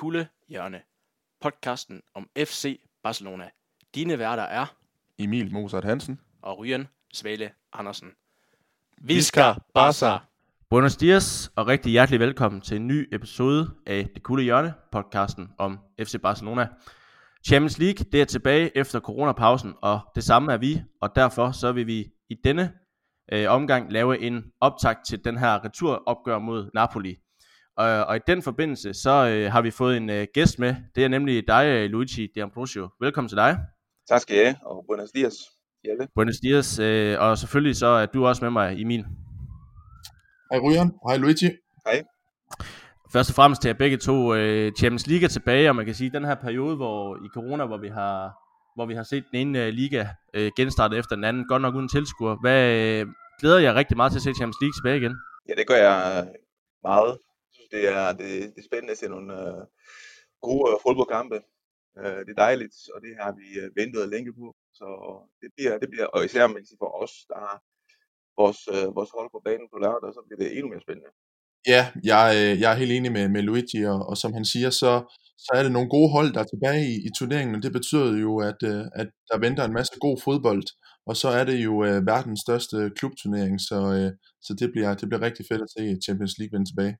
Kulde Hjørne, podcasten om FC Barcelona. Dine værter er Emil Mozart Hansen. og Ryan Svale Andersen. Visca Barca. Buenos dias, og rigtig hjertelig velkommen til en ny episode af Det Kulde Hjørne, podcasten om FC Barcelona. Champions League, det er tilbage efter coronapausen, og det samme er vi, og derfor så vil vi i denne øh, omgang lave en optakt til den her returopgør mod Napoli. Og, og i den forbindelse, så øh, har vi fået en øh, gæst med. Det er nemlig dig, øh, Luigi D'Ambrosio. Velkommen til dig. Tak skal I have, og buenos dias. Jelle. Buenos dias, øh, og selvfølgelig så er du også med mig, Emil. Hej Ryan. Hej Luigi. Først og fremmest til jer begge to. Øh, Champions League er tilbage, og man kan sige, at den her periode hvor i corona, hvor vi har, hvor vi har set den ene øh, liga øh, genstarte efter den anden, godt nok uden tilskuer. Hvad øh, glæder jeg rigtig meget til at se Champions League tilbage igen? Ja, det gør jeg meget. Det er, det, det er spændende at se nogle øh, gode øh, fodboldkampe. Øh, det er dejligt, og det har vi øh, ventet længe på. Så det bliver, det bliver, og især man for os, der har vores, øh, vores hold på banen på lørdag, så bliver det endnu mere spændende. Ja, jeg, øh, jeg er helt enig med, med Luigi, og, og som han siger, så, så er det nogle gode hold, der er tilbage i, i turneringen, og det betyder jo, at, øh, at der venter en masse god fodbold, og så er det jo øh, verdens største klubturnering, så, øh, så det, bliver, det bliver rigtig fedt at se Champions League vende tilbage.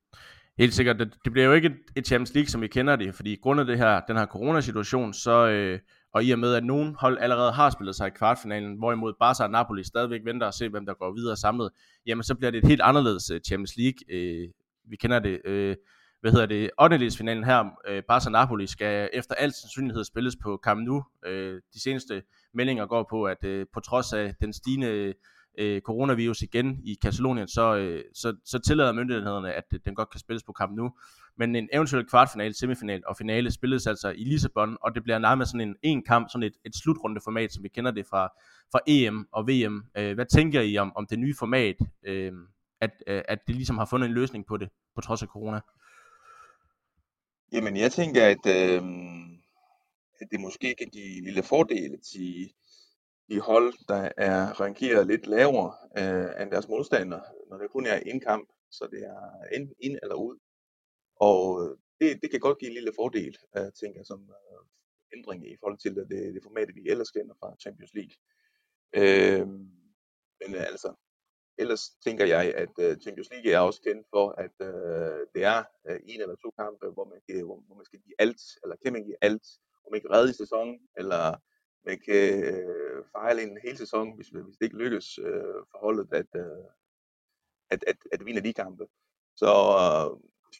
Helt sikkert. Det, det bliver jo ikke et, Champions League, som vi kender det, fordi grundet det her, den her coronasituation, så, øh, og i og med, at nogen hold allerede har spillet sig i kvartfinalen, hvorimod Barca og Napoli stadigvæk venter og se, hvem der går videre samlet, jamen så bliver det et helt anderledes øh, Champions League. Øh, vi kender det, øh, hvad hedder det, 8. finalen her, øh, Barca og Napoli skal efter al sandsynlighed spilles på Camp Nou. Øh, de seneste meldinger går på, at øh, på trods af den stigende øh, coronavirus igen i Katalonien, så, øh, så, så tillader myndighederne, at den godt kan spilles på kamp nu. Men en eventuel kvartfinale, semifinal og finale spilles altså i Lissabon, og det bliver nærmest sådan en, en kamp, sådan et, et slutrundeformat, som vi kender det fra, fra EM og VM. Øh, hvad tænker I om, om det nye format, øh, at, øh, at det ligesom har fundet en løsning på det, på trods af corona? Jamen, jeg tænker, at, øh, at det måske kan give lille fordele til de hold, der er rangeret lidt lavere øh, end deres modstandere, når det kun er en kamp, så det er enten ind eller ud. Og øh, det, det kan godt give en lille fordel, øh, tænker jeg, som øh, ændring i forhold til det, det, det format, vi ellers kender fra Champions League. Øh, men øh, altså, ellers tænker jeg, at øh, Champions League er også kendt for, at øh, det er øh, en eller to kampe, hvor man, kan, hvor, hvor man skal give alt, eller kan man give alt, om ikke redde i sæsonen, eller man kan øh, fejle en hel sæson, hvis, hvis det ikke lykkes øh, for holdet at, øh, at, at, at vinde de kampe. Så øh,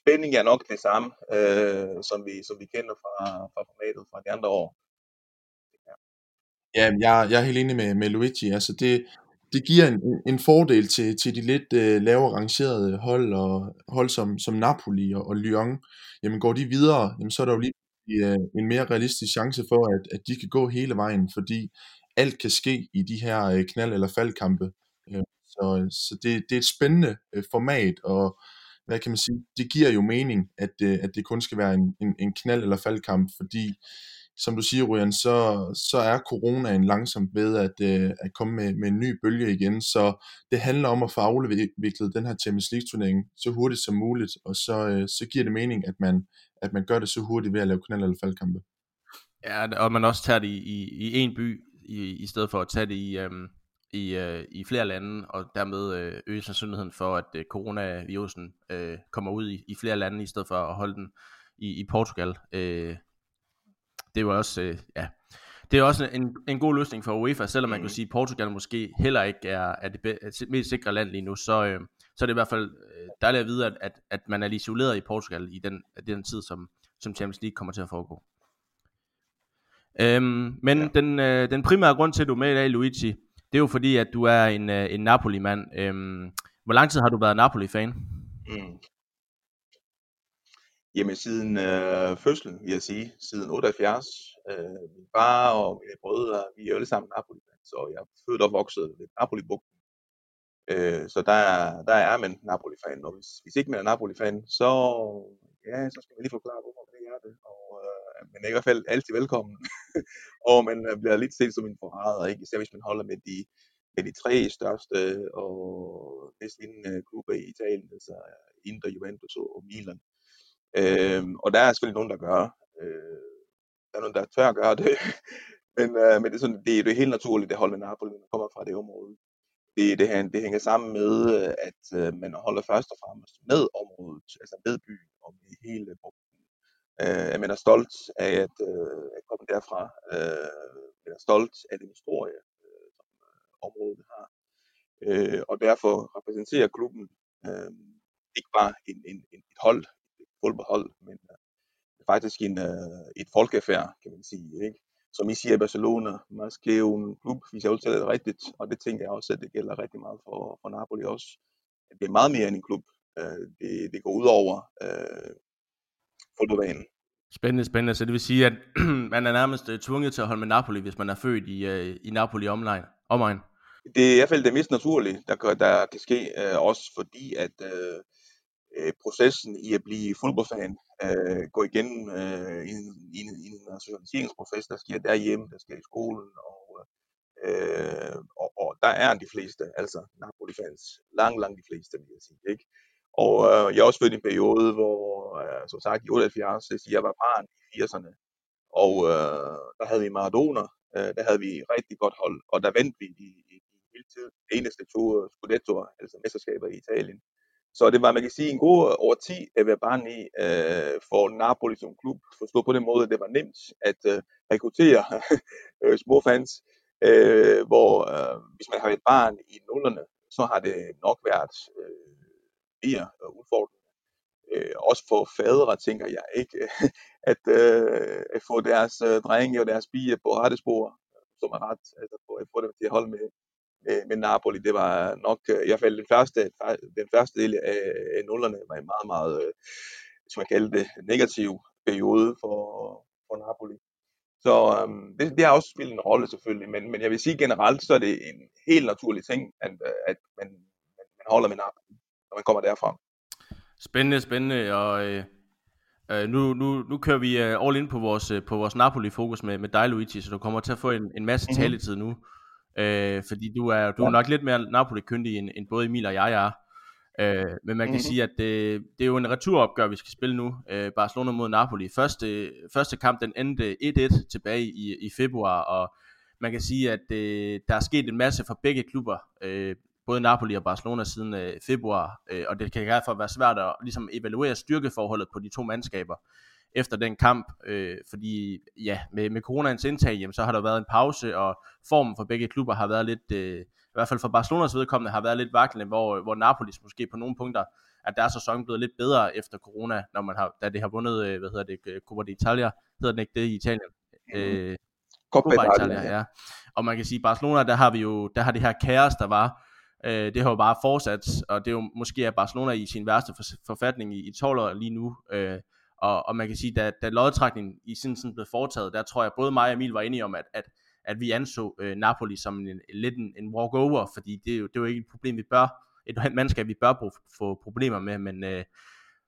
spænding er nok det samme, øh, som, vi, som vi kender fra, fra formatet fra de andre år. Ja, jeg, jeg er helt enig med, med Luigi. Altså det, det giver en, en fordel til, til de lidt øh, lavere rangerede hold, og hold som, som Napoli og, og Lyon. Jamen går de videre, jamen, så er der jo lige øh, en mere realistisk chance for, at, at de kan gå hele vejen, fordi alt kan ske i de her øh, knald- eller faldkampe. Øh, så så det, det er et spændende øh, format, og hvad kan man sige, det giver jo mening, at, øh, at det kun skal være en, en, en knald- eller faldkamp, fordi som du siger, Ryan, så, så er coronaen langsomt ved at, øh, at komme med, med en ny bølge igen, så det handler om at få afviklet den her Champions League-turnering så hurtigt som muligt, og så, øh, så giver det mening, at man, at man gør det så hurtigt ved at lave knald- eller faldkampe. Ja, og man også tager det i, i, i en by, i, i stedet for at tage det i, øhm, i, øh, i flere lande, og dermed øh, øge sandsynligheden for, at øh, coronavirusen øh, kommer ud i, i flere lande, i stedet for at holde den i, i Portugal. Øh, det var også, øh, ja, det er også en, en god løsning for UEFA, selvom man Mhm. kan sige, at Portugal måske heller ikke er, er det be, er mest sikre land lige nu, så, øh, så er det i hvert fald øh, dejligt at vide, at, at, at man er isoleret i Portugal i den, den tid, som, som Champions League kommer til at foregå. Øhm, men ja. Den, øh, den primære grund til, at du er med i dag, Luigi, det er jo fordi, at du er en, øh, en Napoli-mand. Øhm, hvor lang tid har du været Napoli-fan? Mm. Jamen siden øh, fødslen, vil jeg sige, siden 78. Øh, min far og mine brødre, vi er alle sammen napoli så jeg er født og vokset ved Napoli-bugten. Øh, så der, der er man Napoli-fan, og hvis, hvis ikke man er Napoli-fan, så, ja, så skal man lige forklare, hvorfor det er det. Og øh, men er i hvert fald altid velkommen, og man øh, bliver lidt set som en forræder, ikke? især hvis man holder med de, med de tre største og næsten vindende klubber i Italien, altså Inter, Juventus og Milan. Øh, og der er selvfølgelig nogen, der gør. Øh, der er nogen, der tør at gøre det. men, øh, men det, er sådan, det, er, det er helt naturligt, at holde med Napoli, når man kommer fra det område. Det, det, det hænger sammen med, øh, at øh, man holder først og fremmest med området, altså med byen og med hele bugten. Øh, at man er stolt af at, øh, at komme derfra. Øh, man er stolt af den historie, øh, som øh, området har. Øh, og derfor repræsenterer klubben øh, ikke bare en, en, en, et hold, et fodboldhold, men øh, faktisk en, øh, et folkefærd, kan man sige. Ikke? Som I siger Barcelona, måske en klub, hvis jeg udtaler det rigtigt, og det tænker jeg også, at det gælder rigtig meget for, for Napoli også. Det er meget mere end en klub. Øh, det, det går ud over øh, fodboldbanen. Spændende, spændende. Så det vil sige, at man er nærmest øh, tvunget til at holde med Napoli, hvis man er født i, uh, i Napoli online, omegn. Det er i hvert fald det mest naturlige, der der kan ske, uh, også fordi at øh, processen i at blive fodboldfan øh, gå igennem øh, i, i, i en socialiseringsproces, der sker derhjemme, der sker i skolen, og, øh, og, og der er de fleste, altså Napoli-fans, langt, langt de fleste, vil jeg sige, ikke? Og øh, jeg er også født i en periode, hvor, øh, som sagt, i 78, jeg var barn i 80'erne, og øh, der havde vi Maradona, øh, der havde vi rigtig godt hold, og der vandt vi i, i, i hele tiden det eneste to øh, Scudettoer, altså mesterskaber i Italien. Så det var, man kan sige, en god øh, over 10 at være barn i øh, for Napoli som klub. Forstå på den måde, at det var nemt at øh, rekruttere øh, små fans, øh, hvor øh, hvis man har et barn i nullerne, så har det nok været øh, mere øh, udfordrende. Øh, også for fædre, tænker jeg ikke, at, øh, at få deres øh, drenge og deres piger på rette spor, som er ret, altså på at få dem til at holde med, med, med Napoli. Det var nok, øh, i hvert fald den første, den første del af, af nullerne var en meget, meget, øh, som man kalder det, negativ periode for, for Napoli. Så øhm, det, det har også spillet en rolle selvfølgelig, men, men jeg vil sige generelt, så er det en helt naturlig ting, at, at man, man, man holder med Napoli når man kommer derfra. Spændende, spændende, og øh, øh, nu, nu, nu kører vi all in på vores, på vores Napoli-fokus med, med dig, Luigi, så du kommer til at få en, en masse mm-hmm. taletid nu, øh, fordi du er, du er nok lidt mere Napoli-kyndig, end, end både Emil og jeg er. Øh, men man kan mm-hmm. sige, at det, det er jo en returopgør, vi skal spille nu. Øh, Barcelona mod Napoli. Første, første kamp, den endte 1-1 tilbage i, i februar, og man kan sige, at øh, der er sket en masse for begge klubber. Øh, både Napoli og Barcelona siden øh, februar, øh, og det kan derfor være svært at ligesom, evaluere styrkeforholdet på de to mandskaber efter den kamp, øh, fordi ja, med, med coronaens indtag, jamen, så har der været en pause, og formen for begge klubber har været lidt, øh, i hvert fald for Barcelonas vedkommende, har været lidt vaklende, hvor, hvor Napolis måske på nogle punkter, at deres sæson blevet lidt bedre efter corona, når man har, da det har vundet, øh, hvad hedder det, Coppa d'Italia, hedder den ikke det i Italien? Øh, Coppa Italia, ja. Og man kan sige, Barcelona, der har vi jo, der har det her kaos, der var, Øh, det har jo bare fortsat, og det er jo måske er Barcelona i sin værste forfatning i, i 12 år lige nu. Øh, og, og man kan sige, da, da lodtrækningen i sin tid blev foretaget, der tror jeg både mig og Emil var enige om, at, at, at vi anså øh, Napoli som en, lidt en, en walkover, fordi det er, jo, det er jo ikke et problem, vi bør, et mandskab, vi bør få problemer med, men øh,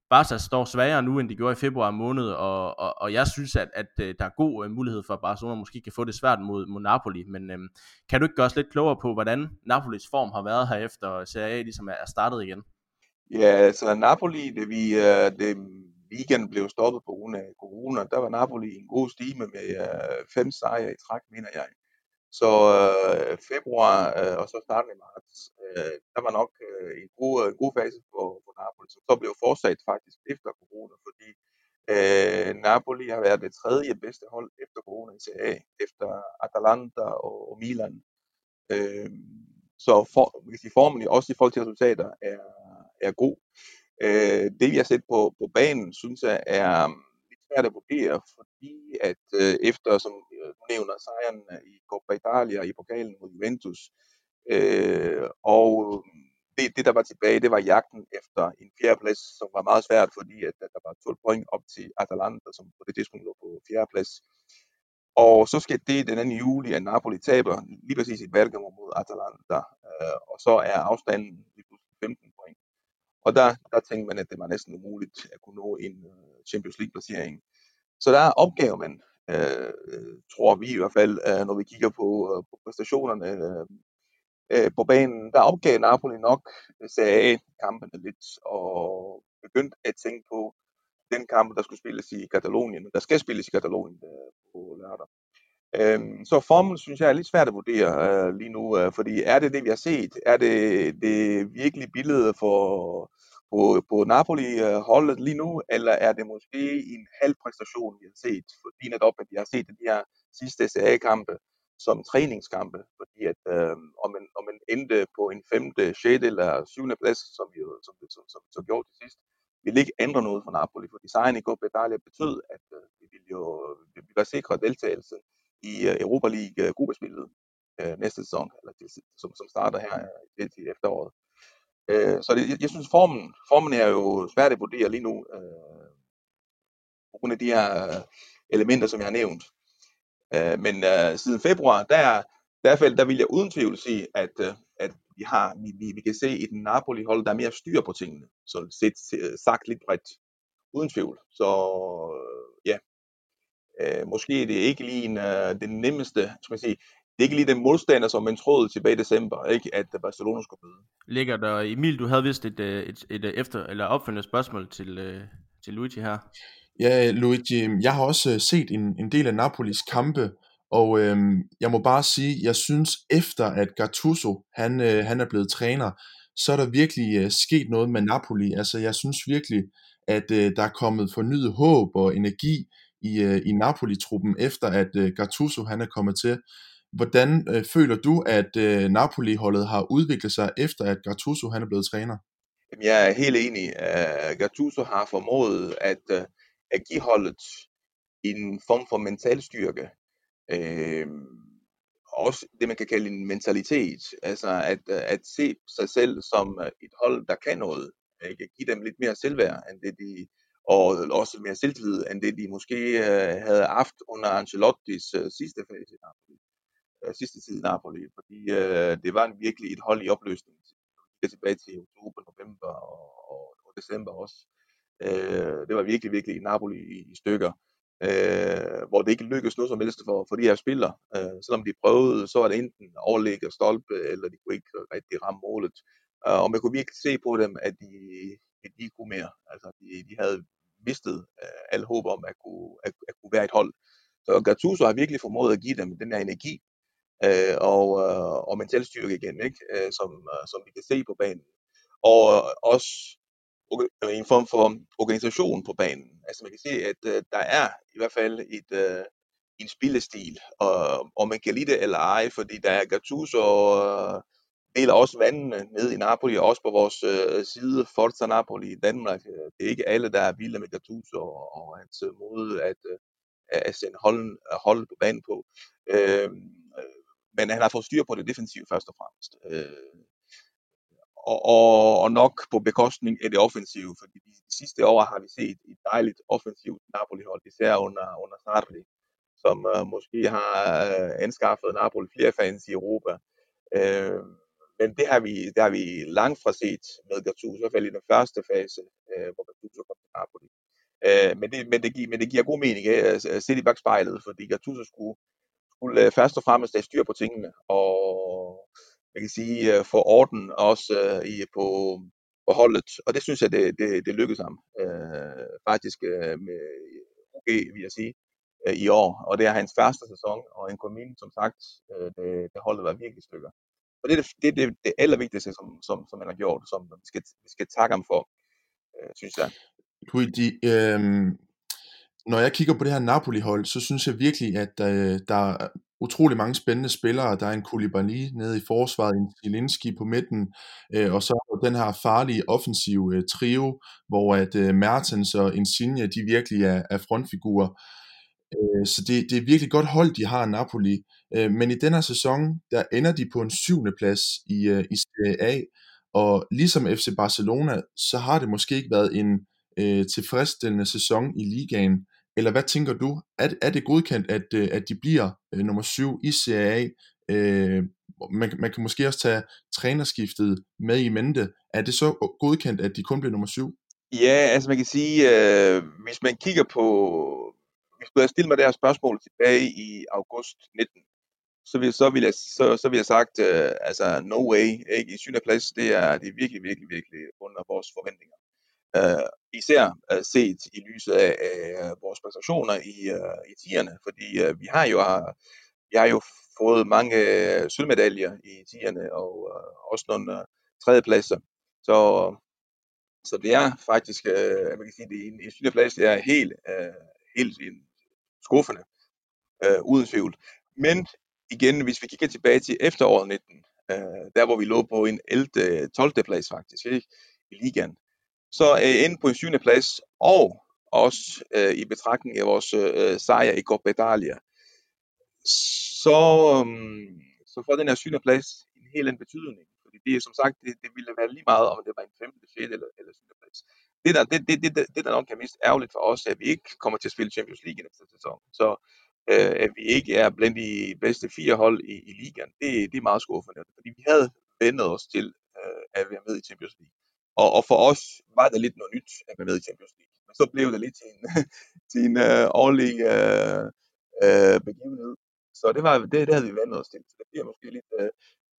Barca står svagere nu, end de gjorde i februar måned, og, og, og jeg synes, at, at øh, der er god øh, mulighed for, at Barcelona måske kan få det svært mod, mod Napoli, men um, kan du ikke gøre os lidt klogere på, hvordan Napolis form har været her efter Serie A ligesom er startet igen? Ja, så Napoli, det, vi, det weekenden blev stoppet på grund af corona, der var Napoli i en god stime med øh, fem sejre i træk, mener jeg. Så øh, februar øh, og så starten i marts, øh, der var nok øh, en, god, en god fase for, for Napoli, som så blev fortsat faktisk efter corona, fordi øh, Napoli har været det tredje bedste hold efter corona i Serie A, efter Atalanta og, og Milan. Øh, så for, hvis i formen, også i forhold til resultater, er, er god. Øh, det vi har set på, på banen, synes jeg, er mm, lidt svært at vurdere, fordi at øh, efter, som øh, du nævner sejren øh, i Coppa Italia i pokalen mod Juventus. Øh, og mm, det, det, der var tilbage, det var jagten efter en fjerdeplads, som var meget svært, fordi at, at der var 12 point op til Atalanta, som på det tidspunkt lå på fjerdeplads. Og så sker det den 2. juli, at Napoli taber lige præcis i Bergamo mod Atalanta, øh, og så er afstanden lige pludselig 15 point. Og der, der tænkte man, at det var næsten umuligt at kunne nå en øh, Champions League-placering. Så der er opgaver, man øh, øh, tror vi i hvert fald, øh, når vi kigger på, øh, på præstationerne øh, øh på banen. Der opgav Napoli nok Serie A-kampene lidt, og begyndt at tænke på den kamp, der skulle spilles i Katalonien, der skal spilles i Katalonien øh, på lørdag. Øhm, så formen synes jeg er lidt svært at vurdere øh, lige nu, øh, fordi er det det, vi har set? Er det det virkelige billede for, på, på Napoli-holdet lige nu, eller er det måske en halv præstation, vi har set? Fordi netop, at vi har set de her sidste CA-kampe som træningskampe, fordi at øh, om, man, om man endte på en femte, sjette eller syvende plads, som vi jo som, som, som, som gjorde til sidst, ville ikke ændre noget for Napoli, for design i Copa Italia betød, at øh, vi ville jo vi ville sikre deltagelse i øh, Europa League uh, gruppespillet øh, næste sæson, eller til, som, som starter her i til efteråret. Øh, så det, jeg, jeg synes, formen, formen er jo svært at vurdere lige nu, øh, på grund af de her elementer, som jeg har nævnt. Øh, men øh, siden februar, der, der, der vil jeg uden tvivl sige, at, øh, at vi, har, vi, vi, vi kan se et Napoli-hold, der er mere styr på tingene, så set, sagt lidt bredt. Uden tvivl. Så øh, måske er det ikke lige en, uh, den nemmeste, skal man sige, det er ikke lige den modstander, som man troede tilbage i december, ikke, at Barcelona skulle møde. Ligger der, Emil, du havde vist et, et, et, et efter, eller opfølgende spørgsmål til, uh, til Luigi her. Ja, Luigi, jeg har også set en, en del af Napolis kampe, og øhm, jeg må bare sige, jeg synes efter at Gattuso han, øh, han er blevet træner, så er der virkelig øh, sket noget med Napoli. Altså jeg synes virkelig, at øh, der er kommet fornyet håb og energi i, øh, i Napoli-truppen, efter at øh, Gattuso han er kommet til. Hvordan øh, føler du, at øh, Napoli-holdet har udviklet sig, efter at Gattuso han er blevet træner? Jeg er helt enig. Uh, Gattuso har formået at, uh, at give holdet en form for mental styrke. Uh, også det, man kan kalde en mentalitet. Altså at, at se sig selv som et hold, der kan noget. Ikke? Give dem lidt mere selvværd, end det de og øh, også mere selvtillid, end det de måske øh, havde haft under Ancelottis øh, sidste fase i Napoli, øh, sidste tid i Napoli, fordi øh, det var en virkelig et hold i opløsning. Vi tilbage til oktober, november og, og, og december også. Øh, det var virkelig, virkelig Napoli i, i stykker, øh, hvor det ikke lykkedes noget som helst for, for de her spillere. Øh, selvom de prøvede, så var det enten overlæg og stolpe, eller de kunne ikke rigtig ramme målet. Øh, og man kunne virkelig se på dem, at de, end de kunne mere. Altså, de, de havde mistet øh, alle håb om at kunne, at, at kunne være et hold. Så Gattuso har virkelig formået at give dem den her energi øh, og, øh, og mental styrke igen, ikke? Øh, som, øh, som vi kan se på banen. Og øh, også en form for organisation på banen. Altså man kan se, at øh, der er i hvert fald et, øh, en spillestil, og, og man kan lide det eller ej, fordi der er Gattuso og, deler også vandene ned i Napoli, og også på vores øh, side, Forza Napoli i Danmark. Øh, det er ikke alle, der er vilde med Gattuso og, og hans øh, måde at, øh, at sende holden, øh, hold på banen på. Øh, men han har fået styr på det defensive først og fremmest. Øh, og, og, og nok på bekostning af det offensive, fordi de, de sidste år har vi set et dejligt offensivt Napoli-hold, især under, under Sarri, som øh, måske har øh, anskaffet Napoli flere fans i Europa. Øh, men det har vi, det har vi langt fra set med Gattuso, i hvert fald i den første fase, øh, hvor Gattuso kom til Napoli. Øh, men, det, men, det, men det giver god mening altså, at sætte i bagspejlet, fordi Gattuso skulle, skulle først og fremmest have styr på tingene, og jeg kan sige, øh, få orden også øh, i, på, på holdet, og det synes jeg, det, det, det lykkedes ham øh, faktisk øh, med OG, vil jeg sige, øh, i år, og det er hans første sæson, og en kommun, som sagt, øh, det, det holdet var virkelig stykker. Og det er det, det, det, det allervigtigste, som, som, som han har gjort, som vi skal, vi skal takke ham for, øh, synes jeg. Luigi, øh, når jeg kigger på det her Napoli-hold, så synes jeg virkelig, at øh, der er utrolig mange spændende spillere. Der er en Koulibaly nede i forsvaret, en Zielinski på midten, øh, og så den her farlige offensive øh, trio, hvor at øh, Mertens og Insigne, de virkelig er, er frontfigurer. Øh, så det, det er virkelig godt hold, de har Napoli. Øh, men i den her sæson, der ender de på en syvende plads i, øh, i Serie A, og ligesom FC Barcelona, så har det måske ikke været en øh, tilfredsstillende sæson i ligaen. Eller hvad tænker du? Er, er det godkendt, at, øh, at de bliver øh, nummer syv i Serie A? Øh, man, man kan måske også tage trænerskiftet med i mente. Er det så godkendt, at de kun bliver nummer syv? Ja, altså man kan sige, øh, hvis man kigger på, hvis du havde stillet mig det her spørgsmål tilbage i august 19, så vil, så vil jeg, så, så vil jeg sagt, øh, altså no way, ikke? i syvende plads, det er, det er virkelig, virkelig, virkelig under vores forventninger. Uh, især uh, set i lyset af, af øh, vores præstationer i, uh, i tierne, fordi uh, vi har jo vi har jo fået mange uh, sølvmedaljer i tierne og uh, også nogle uh, tredjepladser. Så, så det er faktisk, uh, man kan sige, det er en, en syvendeplads, det er helt, uh, helt skuffende, uh, uden tvivl. Men igen, hvis vi kigger tilbage til efteråret 19, øh, der hvor vi lå på en 11. 12. plads faktisk, ikke? i ligaen, så øh, er jeg inde på en 7. plads, og også øh, i betragtning af vores øh, sejr i Coppa Italia, så, um, så får den her 7. plads en helt anden betydning. Fordi det er som sagt, det, det ville være lige meget, om det var en 5., 6. eller, eller 7. plads. Det der, det, det, det, det, der nok er mest ærgerligt for os, er, at vi ikke kommer til at spille Champions League i næste sæson. Så øh, at vi ikke er blandt de bedste fire hold i, i ligaen, det, det er meget skuffende. Fordi vi havde vendet os til øh, at være med i Champions League. Og, og for os var det lidt noget nyt at være med i Champions League. Men så blev det lidt til en, til en øh, årlig øh, øh, begivenhed. Så det, var, det, det havde vi vendt os til. Så det bliver måske lidt, øh,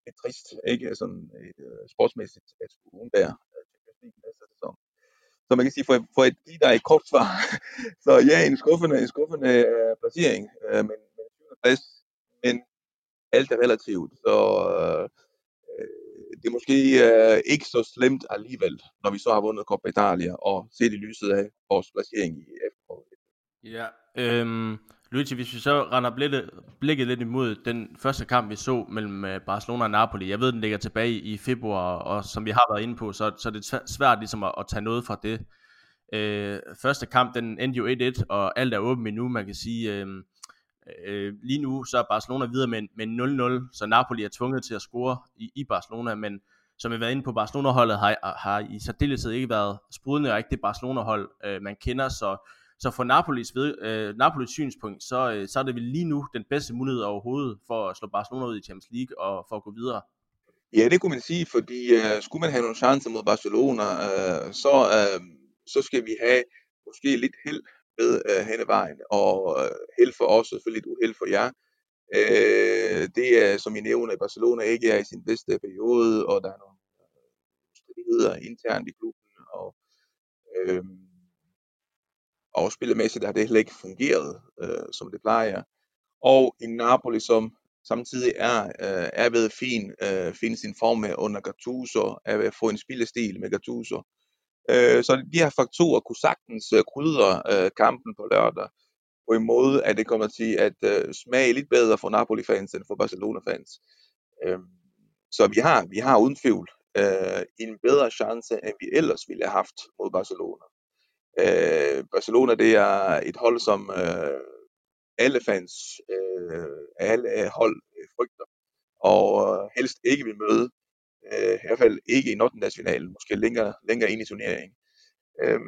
lidt trist, ikke sådan et, øh, sportsmæssigt, at skulle der øh, Champions League næste sæson. Så man kan sige, for, for et der er et kort svar, så ja, en skuffende, en skuffende uh, placering, uh, men, men, plads, men alt er relativt, så uh, det er måske uh, ikke så slemt alligevel, når vi så har vundet Coppa Italia, og set i lyset af vores placering i efteråret. Ja, øhm, Luigi, hvis vi så render blikket, blikket lidt imod den første kamp, vi så mellem øh, Barcelona og Napoli. Jeg ved, den ligger tilbage i februar, og som vi har været inde på, så, så er det svært ligesom at, at tage noget fra det. Øh, første kamp, den endte jo 1-1, og alt er åbent nu, man kan sige. Øh, øh, lige nu så er Barcelona videre med, med 0-0, så Napoli er tvunget til at score i, i Barcelona, men som vi har været inde på, Barcelona-holdet har, har i særdeleshed ikke været sprudende, og ikke det Barcelona-hold, øh, man kender, så så fra Napolis, ved, øh, Napolis synspunkt, så, øh, så er det vel lige nu den bedste mulighed overhovedet for at slå Barcelona ud i Champions League og for at gå videre. Ja, det kunne man sige, fordi øh, skulle man have nogle chancer mod Barcelona, øh, så, øh, så skal vi have måske lidt held med øh, hen ad vejen, og øh, held for os, selvfølgelig lidt uheld for jer. Øh, det er, som I nævner, at Barcelona ikke er i sin bedste periode, og der er nogle øh, stridigheder internt i klubben, og øh, og spillemæssigt har det heller ikke fungeret, øh, som det plejer. Og en Napoli, som samtidig er, øh, er ved fin, øh, finde sin form med under Gattuso, er ved at få en spillestil med Gattuso. Øh, så de her faktorer kunne sagtens øh, krydre øh, kampen på lørdag på en måde, at det kommer til at øh, smage lidt bedre for Napoli-fans end for Barcelona-fans. Øh, så vi har, vi har uden tvivl øh, en bedre chance, end vi ellers ville have haft mod Barcelona. Øh, Barcelona det er et hold, som øh, alle fans, øh, alle hold øh, frygter, og øh, helst ikke vil møde. Øh, I hvert fald ikke i 8. nationalen, måske længere, længere ind i turneringen. Øh,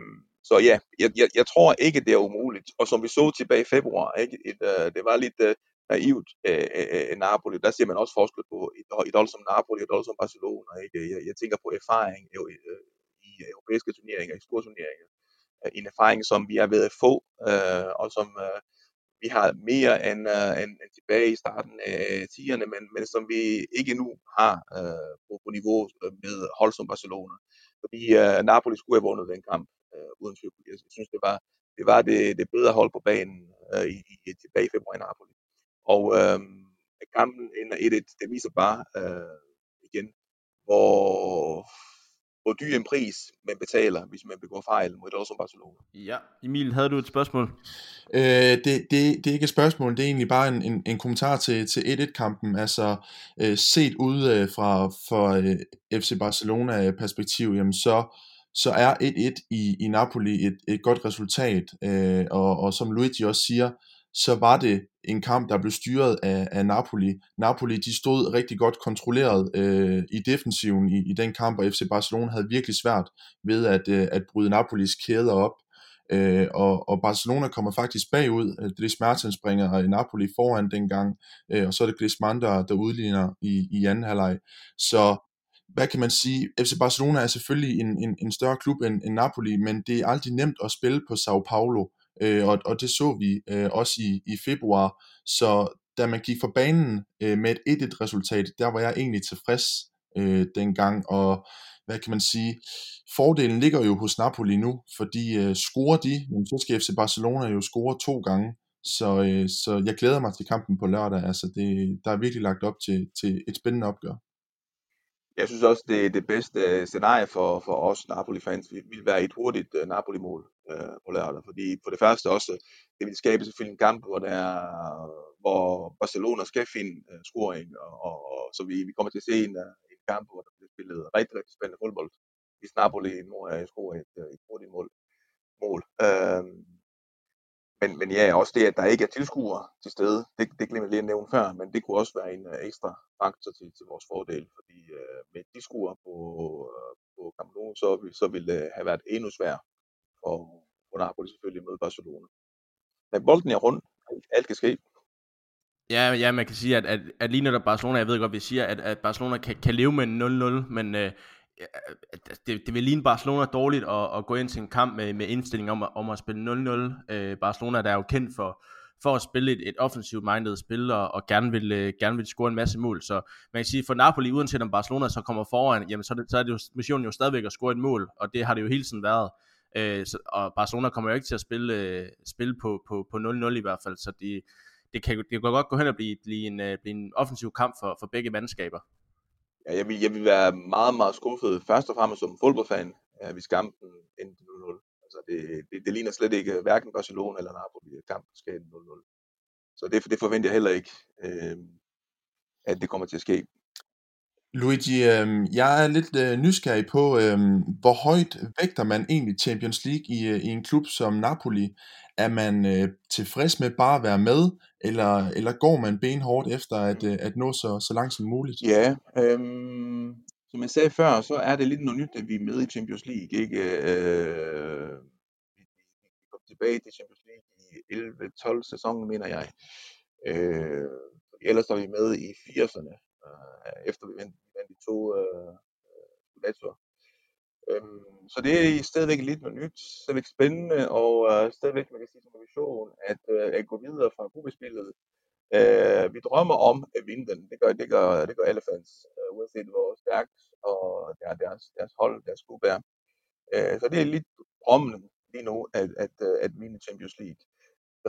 så ja, jeg, jeg, jeg tror ikke, det er umuligt. Og som vi så tilbage i februar, ikke? Et, øh, det var lidt øh, naivt øh, øh, øh Napoli. Der ser man også forskel på et, et hold som Napoli og et hold som Barcelona. Ikke? Jeg, jeg tænker på erfaring øh, øh i europæiske turneringer, i store turneringer Øh, en erfaring, som vi er ved at få, øh, og som øh, vi har mere end, øh, end, end tilbage i starten af 10'erne, men, men som vi ikke nu har øh, på, på niveau øh, med hold som Barcelona. Fordi øh, Napoli skulle have vundet den kamp, øh, uden tvivl. Jeg synes, det var det, var det, det bedre hold på banen øh, i, i, tilbage i februar i Napoli. Og øh, kampen ender 1-1, det viser bare øh, igen, hvor hvor dyr en pris man betaler, hvis man begår fejl mod et hold som Barcelona. Ja, Emil, havde du et spørgsmål? Øh, det, det, det er ikke et spørgsmål, det er egentlig bare en, en, en kommentar til, til 1-1-kampen. Altså, øh, set ud øh, fra for, øh, FC Barcelona-perspektiv, jamen så, så er 1-1 i, i Napoli et, et godt resultat. Øh, og, og som Luigi også siger, så var det en kamp, der blev styret af, af Napoli. Napoli de stod rigtig godt kontrolleret øh, i defensiven i, i den kamp, og FC Barcelona havde virkelig svært ved at, øh, at bryde Napolis kæder op. Øh, og, og Barcelona kommer faktisk bagud. Øh, Dries Mertens springer øh, Napoli foran dengang, øh, og så er det Griezmann, der, der udligner i, i anden halvleg. Så hvad kan man sige, FC Barcelona er selvfølgelig en, en, en større klub end, end Napoli, men det er aldrig nemt at spille på Sao Paulo øh, og, og det så vi øh, også i, i februar. Så da man gik for banen øh, med et 1-1 resultat, der var jeg egentlig tilfreds øh, dengang, og hvad kan man sige, fordelen ligger jo hos Napoli nu, fordi øh, scorer de, jamen, så skal FC Barcelona jo score to gange, så, øh, så jeg glæder mig til kampen på lørdag, altså det, der er virkelig lagt op til, til et spændende opgør. Jeg synes også, det er det bedste øh, scenarie for, for os Napoli-fans. Vi vil være et hurtigt øh, Napoli-mål øh, på lørdag, fordi på det første også, det vil skabe selvfølgelig en kamp, hvor, der er, hvor Barcelona skal finde øh, scoring, og, og, og så vi, vi kommer til at se en, øh, en kamp, hvor der bliver spillet rigtig, rigtig spændende fodbold, hvis Napoli nu er scoret et, øh, et hurtigt mål. mål. Uh, men, men ja, også det, at der ikke er tilskuere til stede, det, det glemte jeg lige at nævne før, men det kunne også være en uh, ekstra faktor til, til vores fordel, fordi uh, med tilskuere på, uh, på Camp Nou, så, så ville det have været endnu sværere og for Napoli selvfølgelig mod Barcelona. Men bolden er rundt, alt kan ske. Ja, ja, man kan sige, at, at, at lige netop Barcelona, jeg ved godt, vi siger, at, at Barcelona kan, kan leve med en 0-0, men øh, det, det vil ligne Barcelona dårligt at, at gå ind til en kamp med, med indstilling om, om at spille 0-0. Øh, Barcelona der er jo kendt for, for at spille et, et offensivt minded spil og, og gerne, vil, øh, gerne vil score en masse mål. Så man kan sige, for Napoli, uanset om Barcelona så kommer foran, jamen så, er det, så er det jo missionen jo stadigvæk at score et mål, og det har det jo hele tiden været. Øh, så, og Barcelona kommer jo ikke til at spille, øh, spille på, på, på 0-0 i hvert fald, så de, det, kan, det kan godt gå hen og blive, blive, en, øh, blive en offensiv kamp for, for begge mandskaber ja, jeg, vil, jeg vil være meget, meget skuffet, først og fremmest som fodboldfan, ja, hvis kampen endte 0-0. Altså det, det, det, ligner slet ikke øh, hverken Barcelona eller Napoli, at kampen skal ende 0-0. Så det, det forventer jeg heller ikke, øh, at det kommer til at ske. Luigi, øh, jeg er lidt øh, nysgerrig på, øh, hvor højt vægter man egentlig Champions League i, øh, i en klub som Napoli? Er man øh, tilfreds med bare at være med, eller, eller går man benhårdt efter at, øh, at nå så, så langt som muligt? Ja, øh, som jeg sagde før, så er det lidt noget nyt, at vi er med i Champions League. Ikke? Øh, vi kom tilbage til Champions League i 11-12 sæsonen, mener jeg. Øh, ellers var vi med i 80'erne, øh, efter vi vandt, vandt de to øh, øh Øhm, så det er stadigvæk lidt noget nyt, stadigvæk spændende, og øh, stadigvæk, man kan sige som vision, at, øh, at gå videre fra gruppespillet. Øh, vi drømmer om at vinde den, det gør, det gør, det gør alle fans, øh, uanset hvor stærkt og der, deres, deres hold, deres gruppe er. Øh, så det er lidt drømmen lige nu, at, at, øh, at vinde Champions League.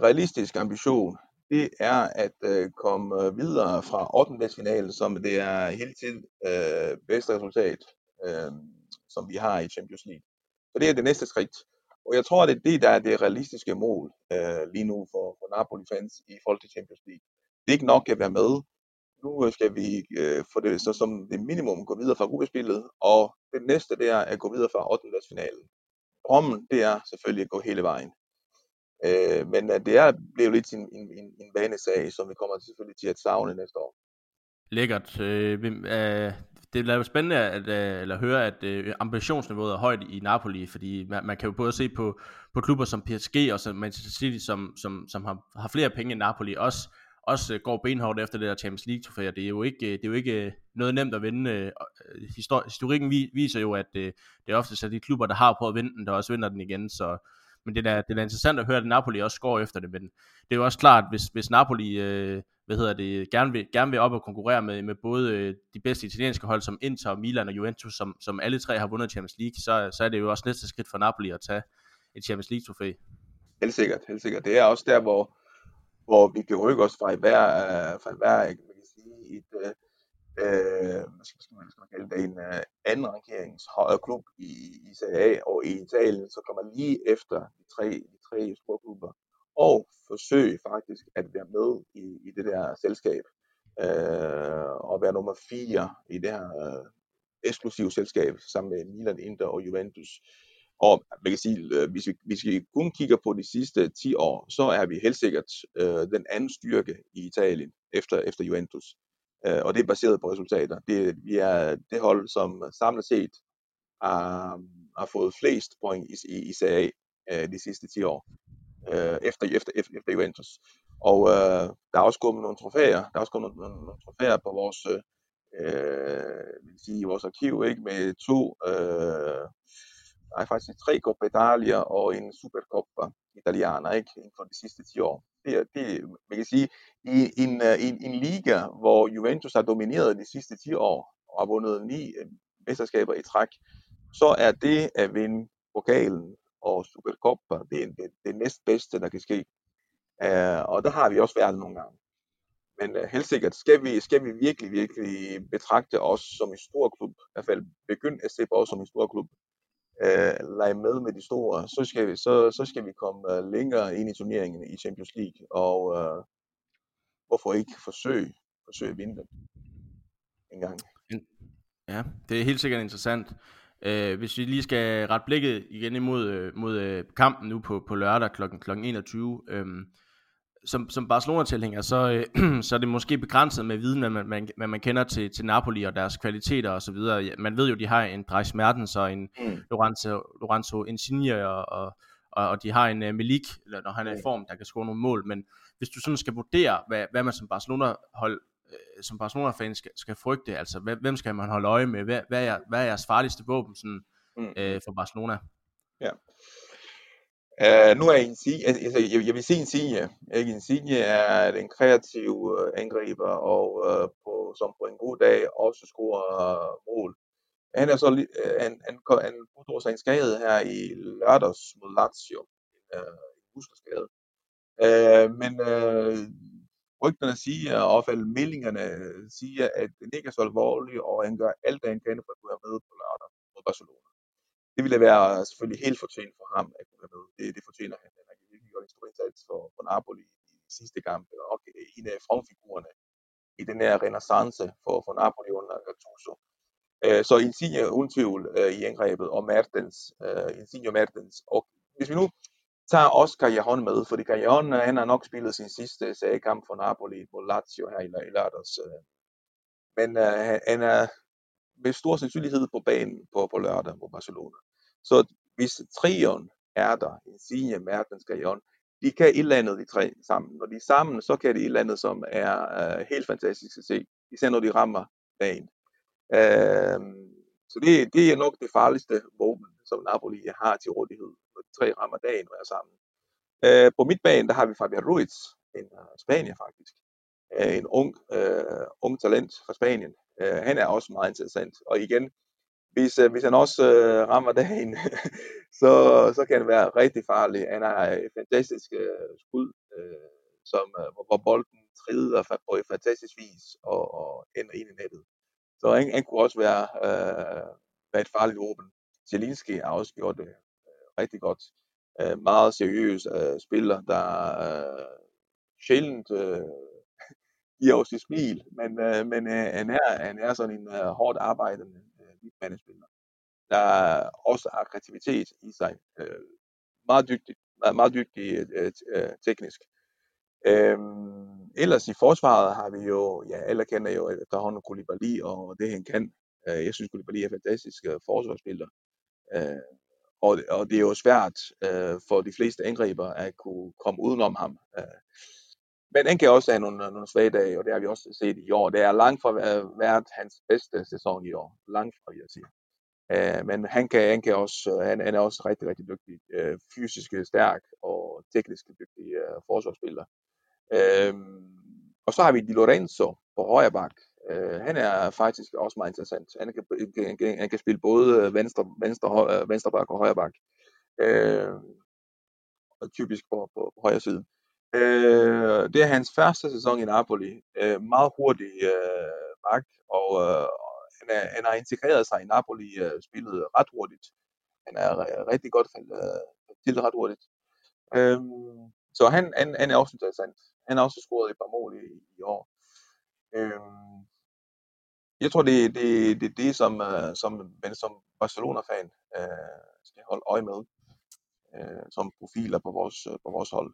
Realistisk ambition, det er at øh, komme øh, videre fra 8. finale, som det er hele tiden øh, bedste resultat. Øh, som vi har i Champions League. Så det er det næste skridt. Og jeg tror, det er det, der er det realistiske mål øh, lige nu for, for Napoli-fans i forhold til Champions League. Det er ikke nok at være med. Nu øh, skal vi øh, få det så som det minimum gå videre fra gruppespillet, og det næste det er at gå videre fra 8. finalen. Drømmen, det er selvfølgelig at gå hele vejen. Øh, men øh, det er blevet lidt en, en, en, en vanesag, som vi kommer selvfølgelig til at savne næste år. Lækkert. Øh, øh, det er spændende at, øh, høre, at øh, ambitionsniveauet er højt i Napoli, fordi man, man kan jo både se på, på klubber som PSG og som Manchester City, som, som, som har, har flere penge end Napoli, også, også øh, går benhårdt efter det der Champions League trofæer. Det er jo ikke, øh, det er jo ikke noget nemt at vinde. Historikken viser jo, at det er ofte så de klubber, der har prøvet at vinde den, der også vinder den igen, så men det er, det er interessant at høre, at Napoli også går efter det, men det er jo også klart, hvis, hvis Napoli øh, hvad hedder det, gerne vil, gerne vil op og konkurrere med, med både øh, de bedste italienske hold som Inter, Milan og Juventus, som, som alle tre har vundet Champions League, så, så er det jo også næste skridt for Napoli at tage et Champions League trofæ. Helt sikkert, helt sikkert. Det er også der, hvor, hvor vi kan rykke os fra hver, øh, fra hver man kan sige, et, øh, øh, hvad skal, man, skal man kalde det, en øh, anden rankeringsklub i, i Serie A og i Italien, så kommer lige efter de tre, de tre store klubber og forsøge faktisk at være med i, i det der selskab øh, og være nummer 4 i det her øh, eksklusive selskab sammen med Milan, Inter og Juventus. Og man kan sige, øh, hvis, vi, hvis vi kun kigger på de sidste 10 år, så er vi helt sikkert øh, den anden styrke i Italien efter, efter Juventus. Øh, og det er baseret på resultater. Det, vi er det hold, som samlet set har, har fået flest point i, i, i Serie A øh, de sidste 10 år øh, efter, efter, efter, efter Juventus. Og øh, der er også kommet nogle trofæer, der er også kommet nogle, nogle trofæer på vores, øh, øh vil sige, vores arkiv, ikke, med to, øh, nej faktisk tre Coppa Italia og en Supercoppa Italiana, ikke, inden for de sidste 10 år. Det, det man kan sige, i en, øh, en, en liga, hvor Juventus har domineret de sidste 10 år, og har vundet ni øh, mesterskaber i træk, så er det at vinde pokalen og Supercoppa, det det, det, det næstbedste, der kan ske. Uh, og der har vi også været nogle gange. Men uh, helt sikkert, skal vi, skal vi virkelig, virkelig betragte os som en stor klub, i hvert fald begynde at se på os som en stor klub, øh, lege med med de store, så skal vi, så, så skal vi komme øh, længere ind i turneringen i Champions League, og øh, hvorfor ikke forsøge, forsøge at vinde den en gang. Ja, det er helt sikkert interessant. Øh, hvis vi lige skal ret blikket igen imod øh, mod, øh, kampen nu på, på lørdag kl. kl. 21, øh, som, som Barcelona-tilhænger, så, øh, så er det måske begrænset med viden, hvad man, man, hvad man kender til, til Napoli og deres kvaliteter og så videre. Man ved jo, de har en Dries Mertens og en mm. Lorenzo, Lorenzo Insigne, og, og, og, og de har en uh, Milik, eller når han er i form, der kan score nogle mål. Men hvis du sådan skal vurdere, hvad, hvad man som Barcelona-hold øh, som Barcelona-fan skal, skal frygte, altså hvem skal man holde øje med, hvad, hvad, er, hvad er jeres farligste våben sådan, mm. øh, for Barcelona? Ja, Uh, nu er Insigne, altså, jeg, jeg vil sige Insigne, ikke? Insigne er en kreativ uh, øh, angriber, og uh, på, som på en god dag også scorer uh, mål. Han er så uh, han, han, han pådrog sig en skade her i lørdags mod Lazio, uh, en muskelskade. Uh, men uh, rygterne siger, og i meldingerne siger, at det ikke er så alvorlig, og han gør alt, hvad han kan for at være med på lørdag mod Barcelona det ville være selvfølgelig helt fortjent for ham at kunne være med. Det, det fortjener han. Han har virkelig gjort en stor indsats for, for Napoli i sidste kamp, og en af frontfigurerne i den her renaissance for, for Napoli under Gattuso. Uh, så Insigne uden tvivl øh, i angrebet, og Mertens, uh, Insigne og Mertens. Og hvis vi nu tager Oscar Jahon med, fordi Jahon, han har nok spillet sin sidste seriekamp for Napoli mod Lazio her i, i lørdags. Men uh, han er med stor sandsynlighed på banen på, på lørdag mod Barcelona. Så hvis trioen er der, Insigne, Mertens, Gajon, de kan et eller andet, de tre sammen. Når de er sammen, så kan det et eller andet, som er øh, helt fantastisk at se. Især når de rammer dagen. Øh, så det, det er nok det farligste våben, som Napoli har til rådighed, når de tre rammer dagen og er sammen. Øh, på midtbanen, der har vi Fabian Ruiz, en uh, Spanier faktisk. Øh, en ung, øh, ung talent fra Spanien. Øh, han er også meget interessant. Og igen, hvis, øh, hvis han også øh, rammer dagen, så, så kan det være rigtig farligt. Han har et fantastisk øh, skud, øh, som, øh, hvor, bolden trider på et fantastisk vis og, og ender ind i nettet. Så han, han kunne også være, øh, være et farligt våben. Zelinski har også gjort det øh, rigtig godt. Øh, meget seriøs øh, spiller, der øh, sjældent øh, giver os et smil, men, øh, men øh, han, er, han er sådan en øh, hårdt arbejdende øh, management. der også har kreativitet i sig. Øh, meget dygtig, meget, meget dygtig øh, øh, teknisk. Øhm, ellers i forsvaret har vi jo, ja, alle kender jo efterhånden Koulibaly og det han kan. Øh, jeg synes Koulibaly er fantastisk øh, forsvarsspiller. Øh, og, og det er jo svært øh, for de fleste angriber at kunne komme udenom ham. Øh, men han kan også have nogle, øh, nogle svage dage, og det har vi også set i år. Det er langt fra været hans bedste sæson i år. Langt fra, vil jeg sige. Uh, men han kan, han kan også, øh, han, han er også rigtig, rigtig dygtig. Uh, fysisk stærk og teknisk dygtig uh, forsvarsspiller. Uh, og så har vi Di Lorenzo på højre bak. Uh, han er faktisk også meget interessant. Han kan, han kan, han kan spille både venstre, venstre, højre, venstre bak og højre bak. Uh, typisk på, på, på højre side. Øh, det er hans første sæson i Napoli. Øh, meget hurtig øh, bak, og øh, han, er, han har integreret sig i Napoli, øh, spillet ret hurtigt. Han er øh, rigtig godt øh, til ret hurtigt. Øh, så han, han, han er også interessant. Han har også scoret et par mål i, i år. Øh, jeg tror, det er det, det, det, som, øh, som men som Barcelona-fan øh, skal holde øje med øh, som profiler på vores, øh, på vores hold.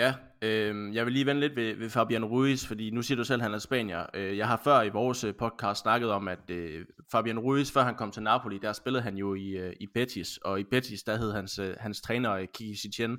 Ja, øh, jeg vil lige vende lidt ved, ved Fabian Ruiz, fordi nu siger du selv, at han er spanier. Øh, jeg har før i vores øh, podcast snakket om, at øh, Fabian Ruiz, før han kom til Napoli, der spillede han jo i, øh, i Betis, og i Betis, der hed hans, øh, hans træner Kiki Setien,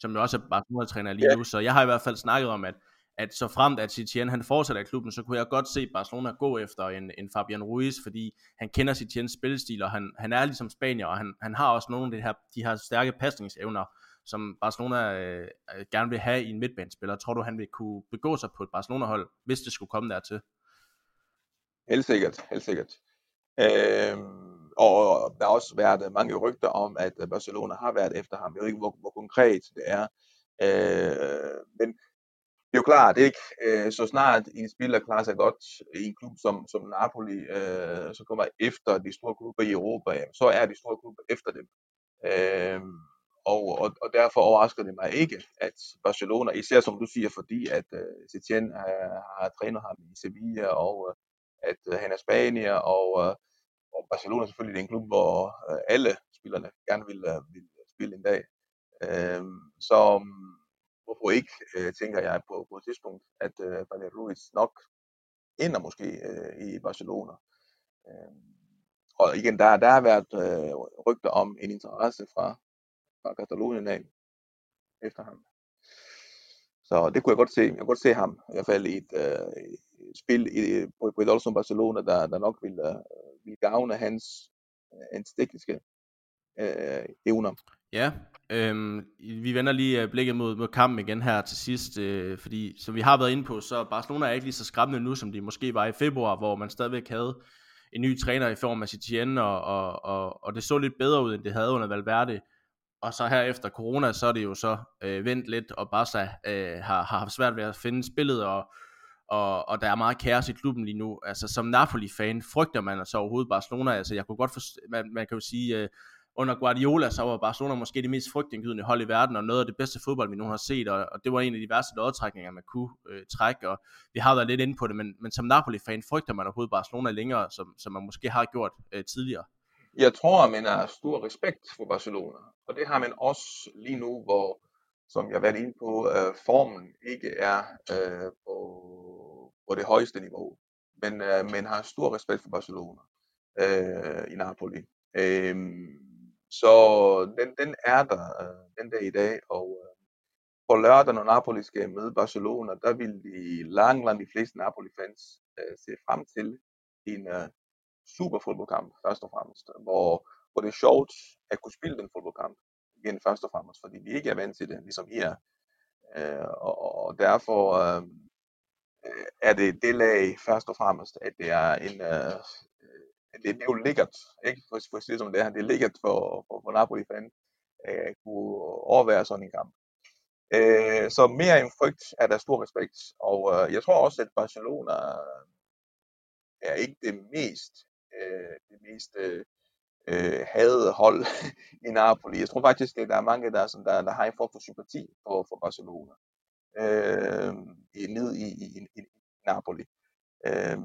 som jo også er Barcelona-træner lige ja. nu, så jeg har i hvert fald snakket om, at, at så fremt at Setien han fortsætter i klubben, så kunne jeg godt se Barcelona gå efter en, en Fabian Ruiz, fordi han kender Setiens spillestil, og han, han er ligesom spanier, og han, han har også nogle af de her, de her stærke pasningsevner, som Barcelona øh, øh, gerne vil have i en midtbanespiller. Tror du, han vil kunne begå sig på et Barcelona-hold, hvis det skulle komme dertil? Helt sikkert, helt sikkert. Øh, og der har også været mange rygter om, at Barcelona har været efter ham. Jeg ved ikke, hvor, hvor konkret det er. Øh, men det er jo klart, ikke? Øh, så snart en spiller klarer sig godt i en klub som, som Napoli, øh, så kommer efter de store klubber i Europa, jamen, så er de store klubber efter dem. Øh, og, og, og derfor overrasker det mig ikke, at Barcelona, især som du siger, fordi at uh, Setien har, har trænet ham i Sevilla, og uh, at uh, han er spanier, og, uh, og Barcelona selvfølgelig er en klub, hvor uh, alle spillerne gerne vil, uh, vil spille en dag. Uh, så um, hvorfor ikke, uh, tænker jeg på, på et tidspunkt, at uh, Daniel Ruiz nok ender måske uh, i Barcelona. Uh, og igen, der, der har været øh, rygter om en interesse fra fra Katalonien af efter ham. Så det kunne jeg godt se. Jeg kunne godt se ham i hvert fald i et, øh, spil i, på, på et som Barcelona, der, der nok ville, øh, ville gavne hans, øh, hans tekniske øh, evner. Ja, øhm, vi vender lige øh, blikket mod, mod kampen igen her til sidst, øh, fordi som vi har været inde på, så Barcelona er ikke lige så skræmmende nu, som de måske var i februar, hvor man stadigvæk havde en ny træner i form af Setien, og, og, og, og det så lidt bedre ud, end det havde under Valverde og så her efter corona, så er det jo så øh, vendt lidt, og Barca øh, har, har haft svært ved at finde spillet, og, og, og der er meget kaos i klubben lige nu. Altså som Napoli-fan frygter man altså overhovedet Barcelona. Altså jeg kunne godt forstå, man, man kan jo sige, øh, under Guardiola, så var Barcelona måske det mest frygtindgydende hold i verden, og noget af det bedste fodbold, vi nu har set, og, og det var en af de værste lodtrækninger, man kunne øh, trække, og vi har været lidt inde på det, men, men som Napoli-fan frygter man overhovedet Barcelona længere, som, som man måske har gjort øh, tidligere. Jeg tror, at man har stor respekt for Barcelona, og det har man også lige nu, hvor, som jeg har været inde på, øh, formen ikke er øh, på, på det højeste niveau. Men øh, man har stor respekt for Barcelona øh, i Napoli. Øh, så den, den er der øh, den dag i dag, og øh, på lørdag, når Napoli skal møde Barcelona, der vil de langt, langt de fleste Napoli-fans øh, se frem til en øh, super fodboldkamp, først og fremmest, hvor, hvor det er sjovt at kunne spille den fodboldkamp igen først og fremmest, fordi vi ikke er vant til det, ligesom I er. Øh, og, og derfor øh, øh, er det det lag først og fremmest, at det er en, øh, det, er jo lækkert, ikke? For, for at sige det som det er, det er lækkert for, for, for Napoli-fan øh, at kunne overvære sådan en kamp. Øh, så mere end frygt er der stor respekt, og øh, jeg tror også, at Barcelona er ikke det mest øh, det mest øh, øh havde hold i Napoli. Jeg tror faktisk, at der er mange, der, som der, der har en form for sympati for, for Barcelona øh, ned i, i, i, i Napoli. Øh,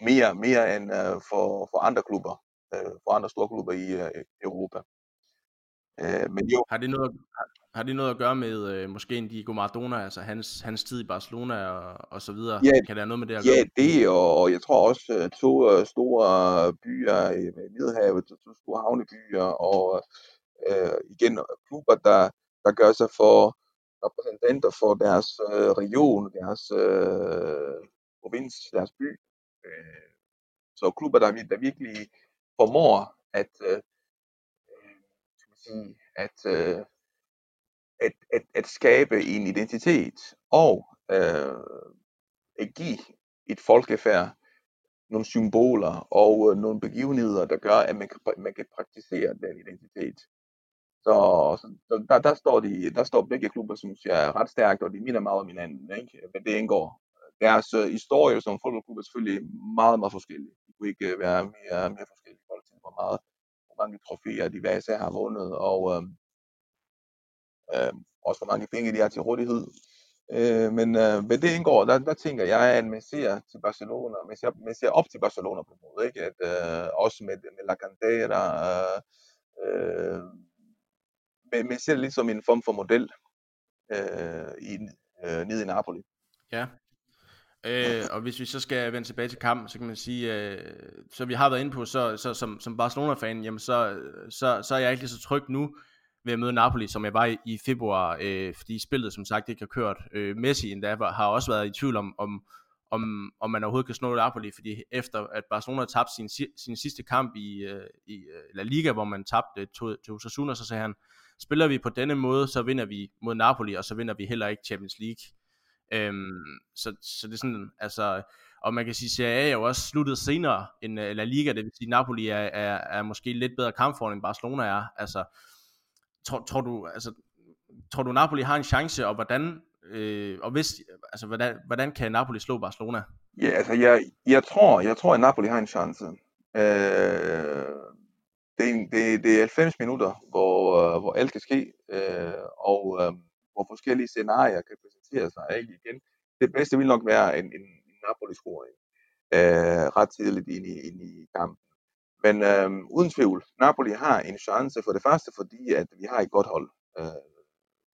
mere, mere end øh, for, for andre klubber, øh, for andre store klubber i øh, Europa. Øh, men jo. Har det noget, har, det noget at gøre med øh, måske en Diego Maradona, altså hans, hans tid i Barcelona og, og så videre? Ja, kan det have noget med det at gøre? Ja, det, og, jeg tror også øh, to øh, store byer i Middelhavet, to store havnebyer, og øh, igen klubber, der, der gør sig for repræsentanter for deres øh, region, deres øh, provins, deres by. Øh, så klubber, der, der virkelig formår at øh, sige, at, øh, at, at, at skabe en identitet og øh, at give et folkefærd nogle symboler og øh, nogle begivenheder, der gør, at man kan, man kan praktisere den identitet. Så, så der, der, står de, der står begge klubber, som jeg er ret stærkt, og de minder meget om hinanden, ikke? men det indgår. Deres øh, historie som fodboldklub er selvfølgelig meget, meget forskellige. De kunne ikke øh, være mere, mere forskellige. Folk hvor meget hvor mange trofæer de hver især har vundet, og øh, øh, også hvor mange penge de har til rådighed. Øh, men øh, hvad det indgår, der, der tænker jeg, at man ser til Barcelona, man ser, man ser op til Barcelona på en måde, ikke? At, øh, også med, med La Cantera, øh, øh, men man ser det lidt som en form for model øh, i, øh, nede i Napoli. Ja, Øh, og hvis vi så skal vende tilbage til kampen, så kan man sige, øh, så vi har været inde på, så, så som, som Barcelona-fan, jamen så, så, så er jeg ikke lige så tryg nu ved at møde Napoli, som jeg var i, i februar, øh, fordi spillet som sagt ikke har kørt. Øh, Messi endda var, har også været i tvivl om, om, om, om man overhovedet kan snå Napoli, fordi efter at Barcelona tabte sin, sin sidste kamp i, øh, i øh, La Liga, hvor man tabte til, til Osasuna, så sagde han, spiller vi på denne måde, så vinder vi mod Napoli, og så vinder vi heller ikke Champions League. Øhm, så, så det er sådan, altså, og man kan sige, Serie A er jo også sluttet senere end uh, La Liga, det vil sige, Napoli er, er, er måske lidt bedre kampform, end Barcelona er. Altså, tror, tror du, altså, tror du Napoli har en chance, og hvordan, øh, og hvis, altså, hvordan, hvordan kan Napoli slå Barcelona? Ja, altså, jeg, jeg tror, jeg tror, at Napoli har en chance. Øh, det, det, det er 90 minutter, hvor, øh, hvor alt kan ske, øh, og øh, hvor forskellige scenarier kan præsentere sig. Ikke? Igen, det bedste vil nok være en, en, en Napoli-scoring øh, ret tidligt ind i, ind i kampen. Men øh, uden tvivl, Napoli har en chance for det første, fordi at vi har et godt hold. Øh,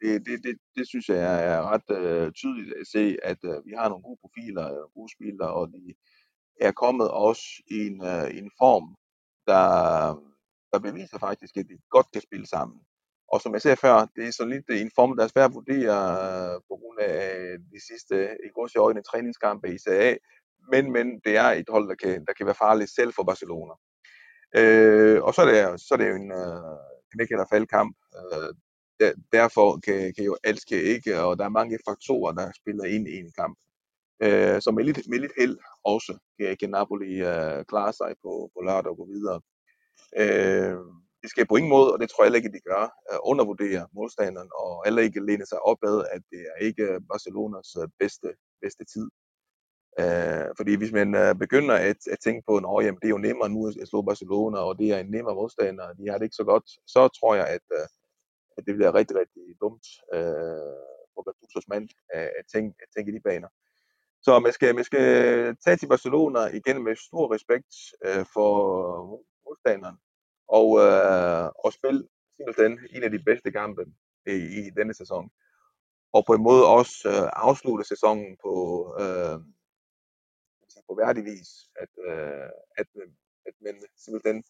det, det, det, det synes jeg er ret øh, tydeligt at se, at øh, vi har nogle gode profiler, øh, gode spillere, og de er kommet også i en, øh, en form, der, der beviser faktisk, at de godt kan spille sammen. Og som jeg sagde før, det er sådan lidt en form, der er svært at vurdere øh, på grund af øh, de sidste i gods i øjne træningskampe i CA. Men, men det er et hold, der kan, der kan være farligt selv for Barcelona. Øh, og så er det, så er det jo en øh, knæk eller faldkamp. Øh, der, derfor kan, kan jo alt ske ikke, og der er mange faktorer, der spiller ind i en kamp. Øh, så med lidt, med lidt held også kan, kan Napoli øh, klare sig på, på lørdag og gå videre. Øh, de skal på ingen måde, og det tror jeg heller ikke, de gør, øh, undervurdere modstanderen, og heller ikke læne sig opad, at det er ikke Barcelonas øh, bedste, bedste tid. Øh, fordi hvis man øh, begynder at, at tænke på, at jamen, det er jo nemmere nu at slå Barcelona, og det er en nemmere modstander, de har det ikke så godt, så tror jeg, at, at det bliver rigtig, rigtig dumt øh, for Gattusos mand at, at, tænke, at tænke i de baner. Så man skal, man skal tage til Barcelona igen med stor respekt øh, for modstanderen, og, øh, og spille simpelthen en af de bedste kampe i, i denne sæson. Og på en måde også øh, afslutte sæsonen på, øh, på værdig vis, at, øh, at, at man simpelthen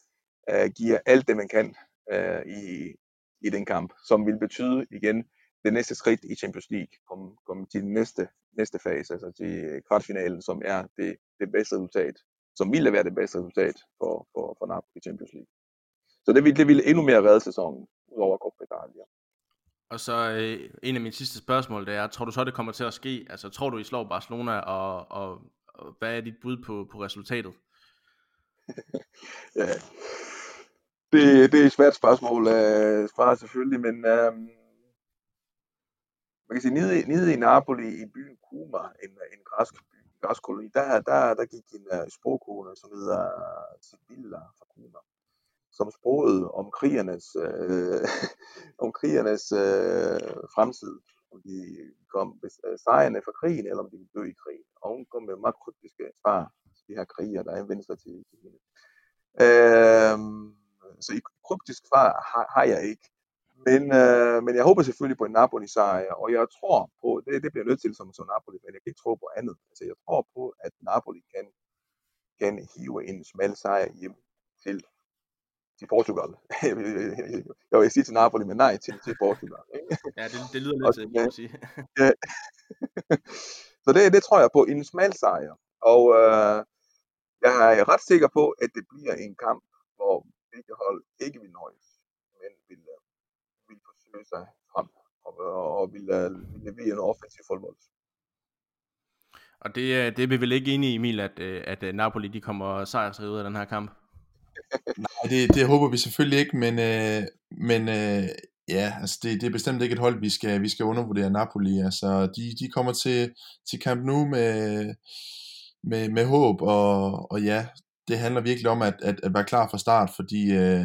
øh, giver alt det, man kan øh, i, i den kamp, som vil betyde igen det næste skridt i Champions League, komme kom til den næste, næste fase, altså til kvartfinalen, som er det, det bedste resultat, som ville være det bedste resultat for, for, for Napoli i Champions League. Så det ville, det ville endnu mere redde sæsonen, udover Coppa Italia. Og så øh, en af mine sidste spørgsmål, det er, tror du så, det kommer til at ske? Altså, tror du, I slår Barcelona, og, og, og hvad er dit bud på, på resultatet? ja, det, det er et svært spørgsmål at svare selvfølgelig, men øh, man kan sige, nede, nede i Napoli, i byen Kuma, en, en græsk by, græsk koloni, der, der, der gik en uh, sprogkone, som hedder Sibilla fra Kuma som sproget om krigernes, øh, om krigernes øh, fremtid. Om de kom øh, sejrende fra krigen, eller om de ville dø i krigen. Og hun kom med meget kryptiske svar til de her kriger, der anvendte sig til, til hende. Øh, så i kryptisk svar har, har jeg ikke. Men, øh, men jeg håber selvfølgelig på en Napoli-sejr, og jeg tror på, det, det bliver nødt til som, som Napoli, men jeg kan ikke tro på andet. Altså, jeg tror på, at Napoli kan, kan hive en smal sejr hjem til til Portugal. jeg vil sige til Napoli, men nej til, til Portugal. ja, det, det lyder lidt til, at sige. så det, det tror jeg på en smal sejr. Og øh, jeg er ret sikker på, at det bliver en kamp, hvor begge hold ikke vil nøjes, men vil, øh, vil forsøge sig frem og, og vil, øh, vil levere en offensiv fodbold. Og det, øh, det er vi vel ikke enige i, Emil, at, at Napoli de kommer sejrsrige ud af den her kamp? Nej, det, det håber vi selvfølgelig ikke, men, øh, men øh, ja, altså det, det er bestemt ikke et hold, vi skal, vi skal undervurdere Napoli. Altså, de, de kommer til, til kamp nu med, med, med håb, og, og ja, det handler virkelig om at, at, at være klar fra start, fordi øh,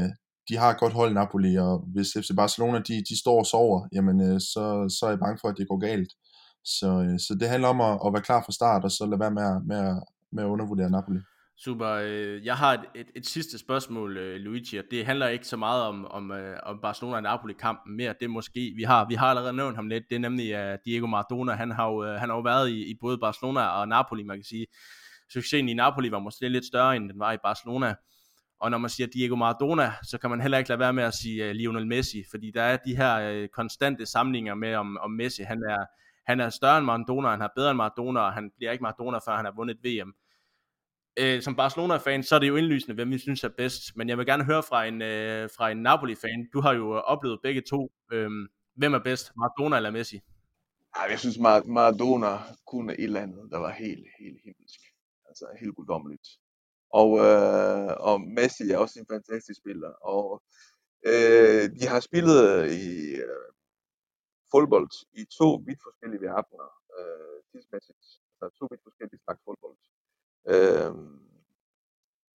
de har et godt hold Napoli, og hvis FC Barcelona de, de står og sover, jamen øh, så, så er jeg bange for, at det går galt. Så, øh, så det handler om at, at være klar fra start, og så lade være med, med, med at undervurdere Napoli. Super. Øh, jeg har et, et, et sidste spørgsmål, øh, Luigi, og det handler ikke så meget om, om, øh, om Barcelona og Napoli-kampen mere. Det måske, vi har, vi har allerede nævnt ham lidt, det er nemlig uh, Diego Maradona. Han har jo, han har jo været i, i både Barcelona og Napoli, man kan sige. Succesen i Napoli var måske lidt større, end den var i Barcelona. Og når man siger Diego Maradona, så kan man heller ikke lade være med at sige uh, Lionel Messi, fordi der er de her uh, konstante samlinger med, om, om Messi, han er, han er større end Maradona, han er bedre end Maradona, og han bliver ikke Maradona, før han har vundet VM øh, som Barcelona-fan, så er det jo indlysende, hvem vi synes er bedst. Men jeg vil gerne høre fra en, øh, fra en Napoli-fan. Du har jo øh, oplevet begge to. Øh, hvem er bedst, Maradona eller Messi? Ej, jeg synes, Mar- Maradona kunne et eller andet, der var helt, helt himmelsk. altså helt guddommeligt. Og, øh, og Messi er også en fantastisk spiller, og øh, de har spillet øh, i øh, fodbold i to vidt forskellige verdener, øh, tidsmæssigt, altså to vidt forskellige slags fodbold. Øh,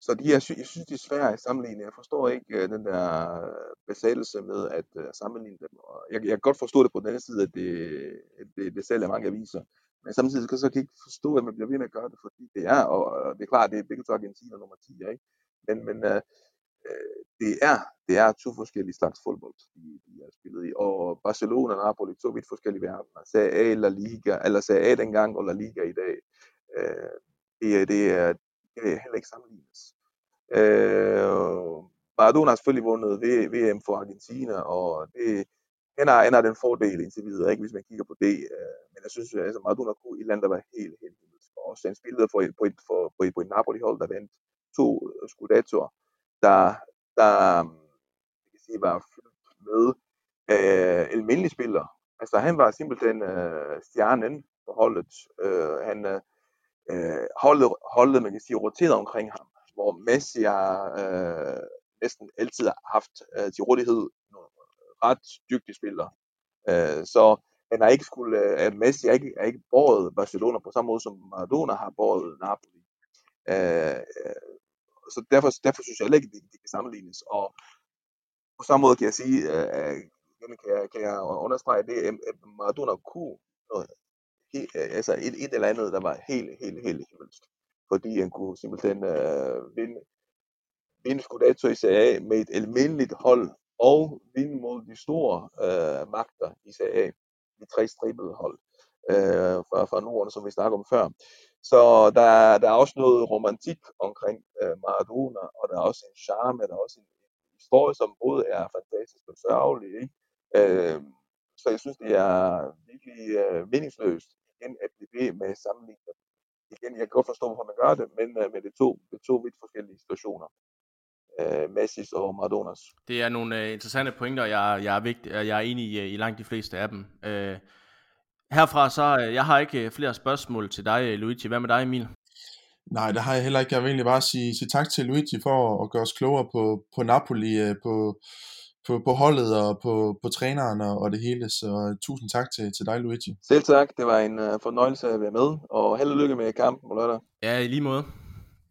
så de er, jeg synes, de er svære at sammenligne. Jeg forstår ikke øh, den der øh, besættelse med at øh, sammenligne dem. Og jeg, jeg kan godt forstå det på den anden side, at det, at det, det sælger mange aviser. Men samtidig så, så kan jeg ikke forstå, at man bliver ved med at gøre det, fordi det er, og, og det er klart, det er begge to Argentiner nummer 10, ikke? Men, men øh, øh, det er, det er to forskellige slags fodbold, de, de har spillet i. Og Barcelona og Napoli, to vidt forskellige verdener. Serie A, La Liga, eller Serie A dengang, og La Liga i dag. Øh, det, øh, det, er, det kan heller ikke sammenlignes. Øh, Maradona har selvfølgelig vundet VM for Argentina, og det han har, han har den fordel indtil videre, ikke, hvis man kigger på det. Øh, men jeg synes, at altså, Maradona kunne i et land, der var helt, helt vildt. Og også han spillede for på et, for, på et, på et Napoli-hold, der vandt to øh, Scudettoer, der, der øh, jeg kan sige, var fyldt med øh, almindelige spillere. Altså han var simpelthen øh, stjernen på holdet. Øh, han øh, Øh, holdet, holdet, man kan sige, roteret omkring ham hvor Messi har øh, næsten altid haft øh, til rådighed nogle ret dygtige spillere. Øh, så han har ikke skulle, øh, Messi har ikke, har ikke båret Barcelona på samme måde, som Maradona har båret Napoli. Øh, øh så derfor, derfor synes jeg heller ikke, at det, det kan sammenlignes. Og på samme måde kan jeg sige, øh, øh kan, jeg, kan jeg understrege det, at Maradona kunne noget, he, øh, altså et, et eller andet, der var helt, helt, helt himmelsk fordi han kunne simpelthen øh, vinde, vinde Scudetto i Serie A med et almindeligt hold, og vinde mod de store øh, magter i Serie A, de tre stribede hold øh, fra, fra Norden, som vi snakker om før. Så der, der er også noget romantik omkring øh, Maradona, og der er også en charme, der er også en historie, som både er fantastisk og sørgelig. Ikke? Øh, så jeg synes, det er virkelig øh, meningsløst igen at blive ved med at sammenligne igen, jeg kan godt forstå, hvorfor man gør det, men, øh, men det, er to, det er to vidt forskellige situationer. Øh, Messis og Maradonas. Det er nogle uh, interessante pointer, jeg, jeg, er vigtig, jeg er enig i, i langt de fleste af dem. Uh, herfra så, uh, jeg har ikke flere spørgsmål til dig, Luigi. Hvad med dig, Emil? Nej, det har jeg heller ikke. Jeg vil egentlig bare sige, sige tak til Luigi for at gøre os klogere på, på Napoli, på, på, på holdet og på, på træneren og, og det hele. Så uh, tusind tak til, til dig, Luigi. Selv tak. Det var en uh, fornøjelse at være med, og held og lykke med kampen på lørdag. Ja, i lige måde.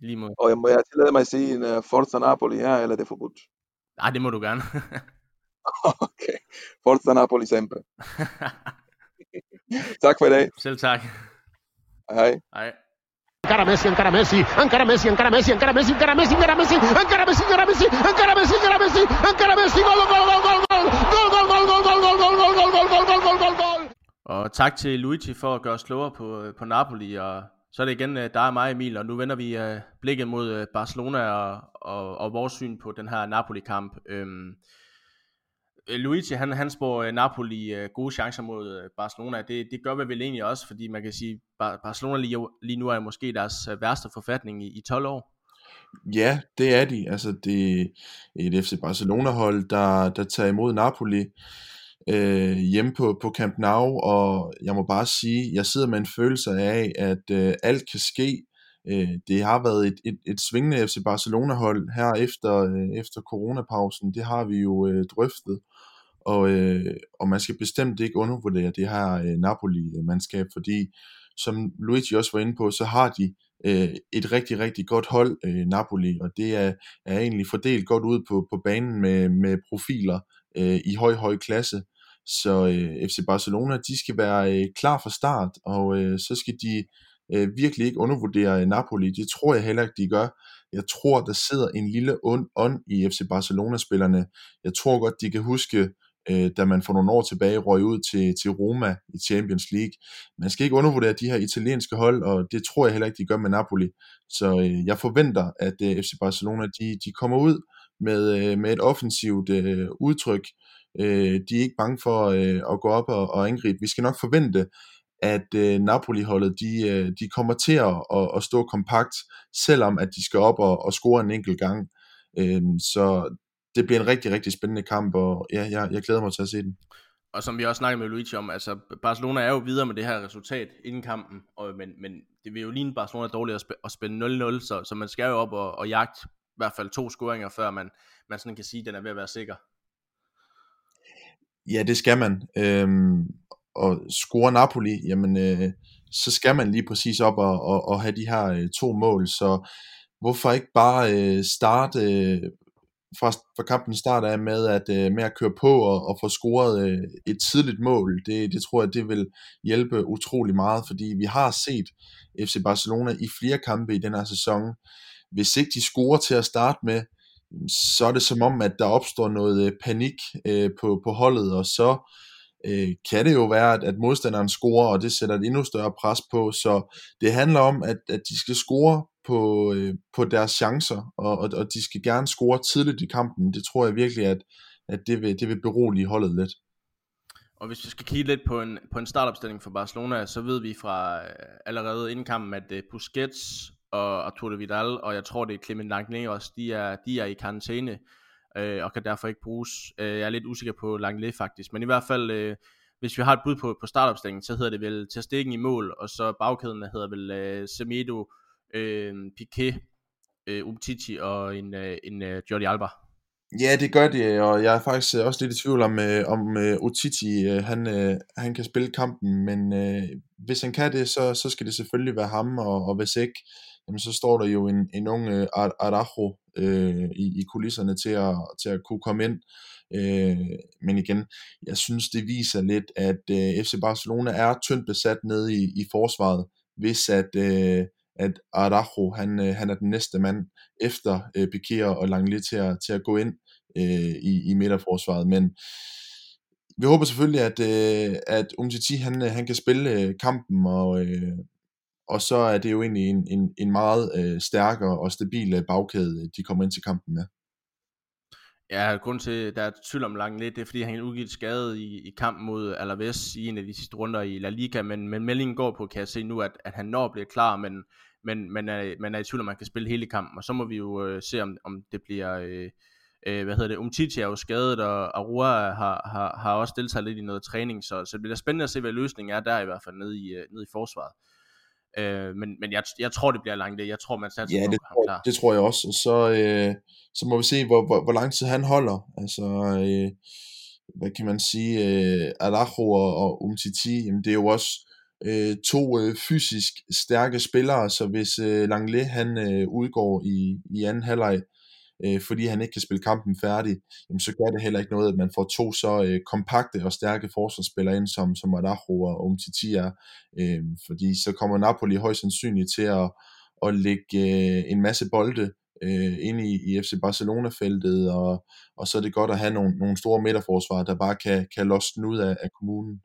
I lige måde. Og jeg må jeg tillade mig at sige en uh, Forza Napoli her, eller er det forbudt? Nej, det må du gerne. okay. Forza Napoli sempre. tak for i dag. Selv tak. Hej. Hej. encara Messi, encara Messi, encara Messi, encara Messi, encara Messi, encara Messi, encara Messi, encara Messi, encara Messi, encara Messi, encara Messi, encara Messi, gol, gol, tak til Luigi for at gøre os klogere på, øh, på Napoli, og så er det igen øh, dig og mig, Emil, og nu vender vi uh, blikket mod uh, Barcelona og, og, og vores syn på den her Napoli-kamp. Øhm, Luigi, han, han spår øh, Napoli uh, gode chancer mod uh, Barcelona. Det, det gør vi vel egentlig også, fordi man kan sige, Bar- Barcelona lige, lige nu er måske deres uh, værste forfatning i, i 12 år. Ja, det er de. Altså, det er et FC Barcelona-hold, der, der tager imod Napoli øh, hjemme på, på Camp Nou, og jeg må bare sige, jeg sidder med en følelse af, at øh, alt kan ske. Øh, det har været et, et, et svingende FC Barcelona-hold her efter, øh, efter coronapausen. Det har vi jo øh, drøftet. Og, øh, og man skal bestemt ikke undervurdere det her øh, Napoli-mandskab, fordi som Luigi også var inde på, så har de øh, et rigtig, rigtig godt hold, øh, Napoli, og det er, er egentlig fordelt godt ud på, på banen med, med profiler øh, i høj, høj klasse. Så øh, FC Barcelona, de skal være øh, klar fra start, og øh, så skal de øh, virkelig ikke undervurdere øh, Napoli. Det tror jeg heller ikke, de gør. Jeg tror, der sidder en lille ond ånd i FC Barcelona-spillerne. Jeg tror godt, de kan huske øh, da man for nogle år tilbage røg ud til, til Roma i Champions League. Man skal ikke undervurdere de her italienske hold, og det tror jeg heller ikke, de gør med Napoli. Så øh, jeg forventer, at øh, FC Barcelona de, de kommer ud med, øh, med et offensivt øh, udtryk. Øh, de er ikke bange for øh, at gå op og, og angribe. Vi skal nok forvente, at øh, Napoli-holdet de, øh, de kommer til at, at, at stå kompakt, selvom at de skal op og, og score en enkelt gang. Øh, så det bliver en rigtig, rigtig spændende kamp, og ja, jeg, jeg glæder mig til at se den. og som vi også snakkede med Luigi om, altså Barcelona er jo videre med det her resultat inden kampen, og, men, men det vil jo ligne Barcelona dårligt at, spille, at spille 0-0, så, så man skal jo op og, og jagte i hvert fald to scoringer, før man, man sådan kan sige, at den er ved at være sikker. Ja, det skal man. Øhm, og score Napoli, jamen, øh, så skal man lige præcis op og, og, og have de her øh, to mål, så hvorfor ikke bare øh, starte øh, fra, fra kampen start af med at, øh, med at køre på og, og få scoret øh, et tidligt mål. Det, det tror jeg, det vil hjælpe utrolig meget, fordi vi har set FC Barcelona i flere kampe i den her sæson. Hvis ikke de scorer til at starte med, så er det som om, at der opstår noget øh, panik øh, på, på holdet, og så øh, kan det jo være, at, at modstanderen scorer, og det sætter et endnu større pres på. Så det handler om, at, at de skal score på, øh, på deres chancer, og, og, og de skal gerne score tidligt i kampen. Det tror jeg virkelig, at, at det, vil, det vil berolige holdet lidt. Og hvis vi skal kigge lidt på en, på en startopstilling for Barcelona, så ved vi fra øh, allerede inden kampen, at øh, Busquets og Arturo Vidal, og jeg tror det er Clement Langley også, de er, de er i karantæne, øh, og kan derfor ikke bruges. Øh, jeg er lidt usikker på Langley faktisk, men i hvert fald, øh, hvis vi har et bud på, på startopstillingen, så hedder det vel til i mål, og så bagkæden hedder vel øh, Semedo, øh, Piquet, øh, Umtiti og en, øh, en øh, Jordi Alba. Ja, det gør det, og jeg er faktisk øh, også lidt i tvivl om, øh, om øh, Otiti, øh, han, øh, han kan spille kampen, men øh, hvis han kan det, så, så skal det selvfølgelig være ham, og, og hvis ikke, jamen, så står der jo en, en ung øh, Arajo øh, i, i kulisserne til at, til at kunne komme ind. Øh, men igen, jeg synes, det viser lidt, at øh, FC Barcelona er tyndt besat nede i, i forsvaret, hvis at, øh, at Arajo, han, øh, han er den næste mand efter øh, Piquet og Langley til at, til at gå ind øh, i, i midterforsvaret. Men vi håber selvfølgelig, at, øh, at Umtiti han, øh, han kan spille øh, kampen, og, øh, og så er det jo egentlig en, en, en meget øh, stærkere og stabil øh, bagkæde, øh, de kommer ind til kampen med. Ja, grund til, at der er tvivl om langt lidt, det er fordi, han udgivet skade i, i kampen mod Alaves i en af de sidste runder i La Liga, men, men meldingen går på, kan jeg se nu, at, at han når blive klar, men, men men er, man er i tvivl om, man kan spille hele kampen, og så må vi jo øh, se, om, om det bliver, øh, øh, hvad hedder det, Umtiti er jo skadet, og Arua har, har, har også deltaget lidt i noget træning, så, så det bliver spændende at se, hvad løsningen er der i hvert fald nede i, øh, nede i forsvaret. Øh, men men jeg, jeg tror, det bliver langt det. Jeg tror, man satser ja, på det, ham klar. det tror jeg også. Og så, øh, så må vi se, hvor, hvor, hvor lang tid han holder. Altså, øh, hvad kan man sige, øh, Alajo og, og Umtiti, jamen det er jo også øh, to øh, fysisk stærke spillere, så hvis øh, Langley han øh, udgår i, i anden halvleg, øh, fordi han ikke kan spille kampen færdig, jamen, så gør det heller ikke noget, at man får to så øh, kompakte og stærke forsvarsspillere ind, som, som Arajo og Umtiti er, øh, fordi så kommer Napoli højst sandsynligt til at, at lægge øh, en masse bolde øh, ind i, i FC Barcelona-feltet, og, og så er det godt at have nogle, nogle store midterforsvar, der bare kan, kan losne ud af, af kommunen.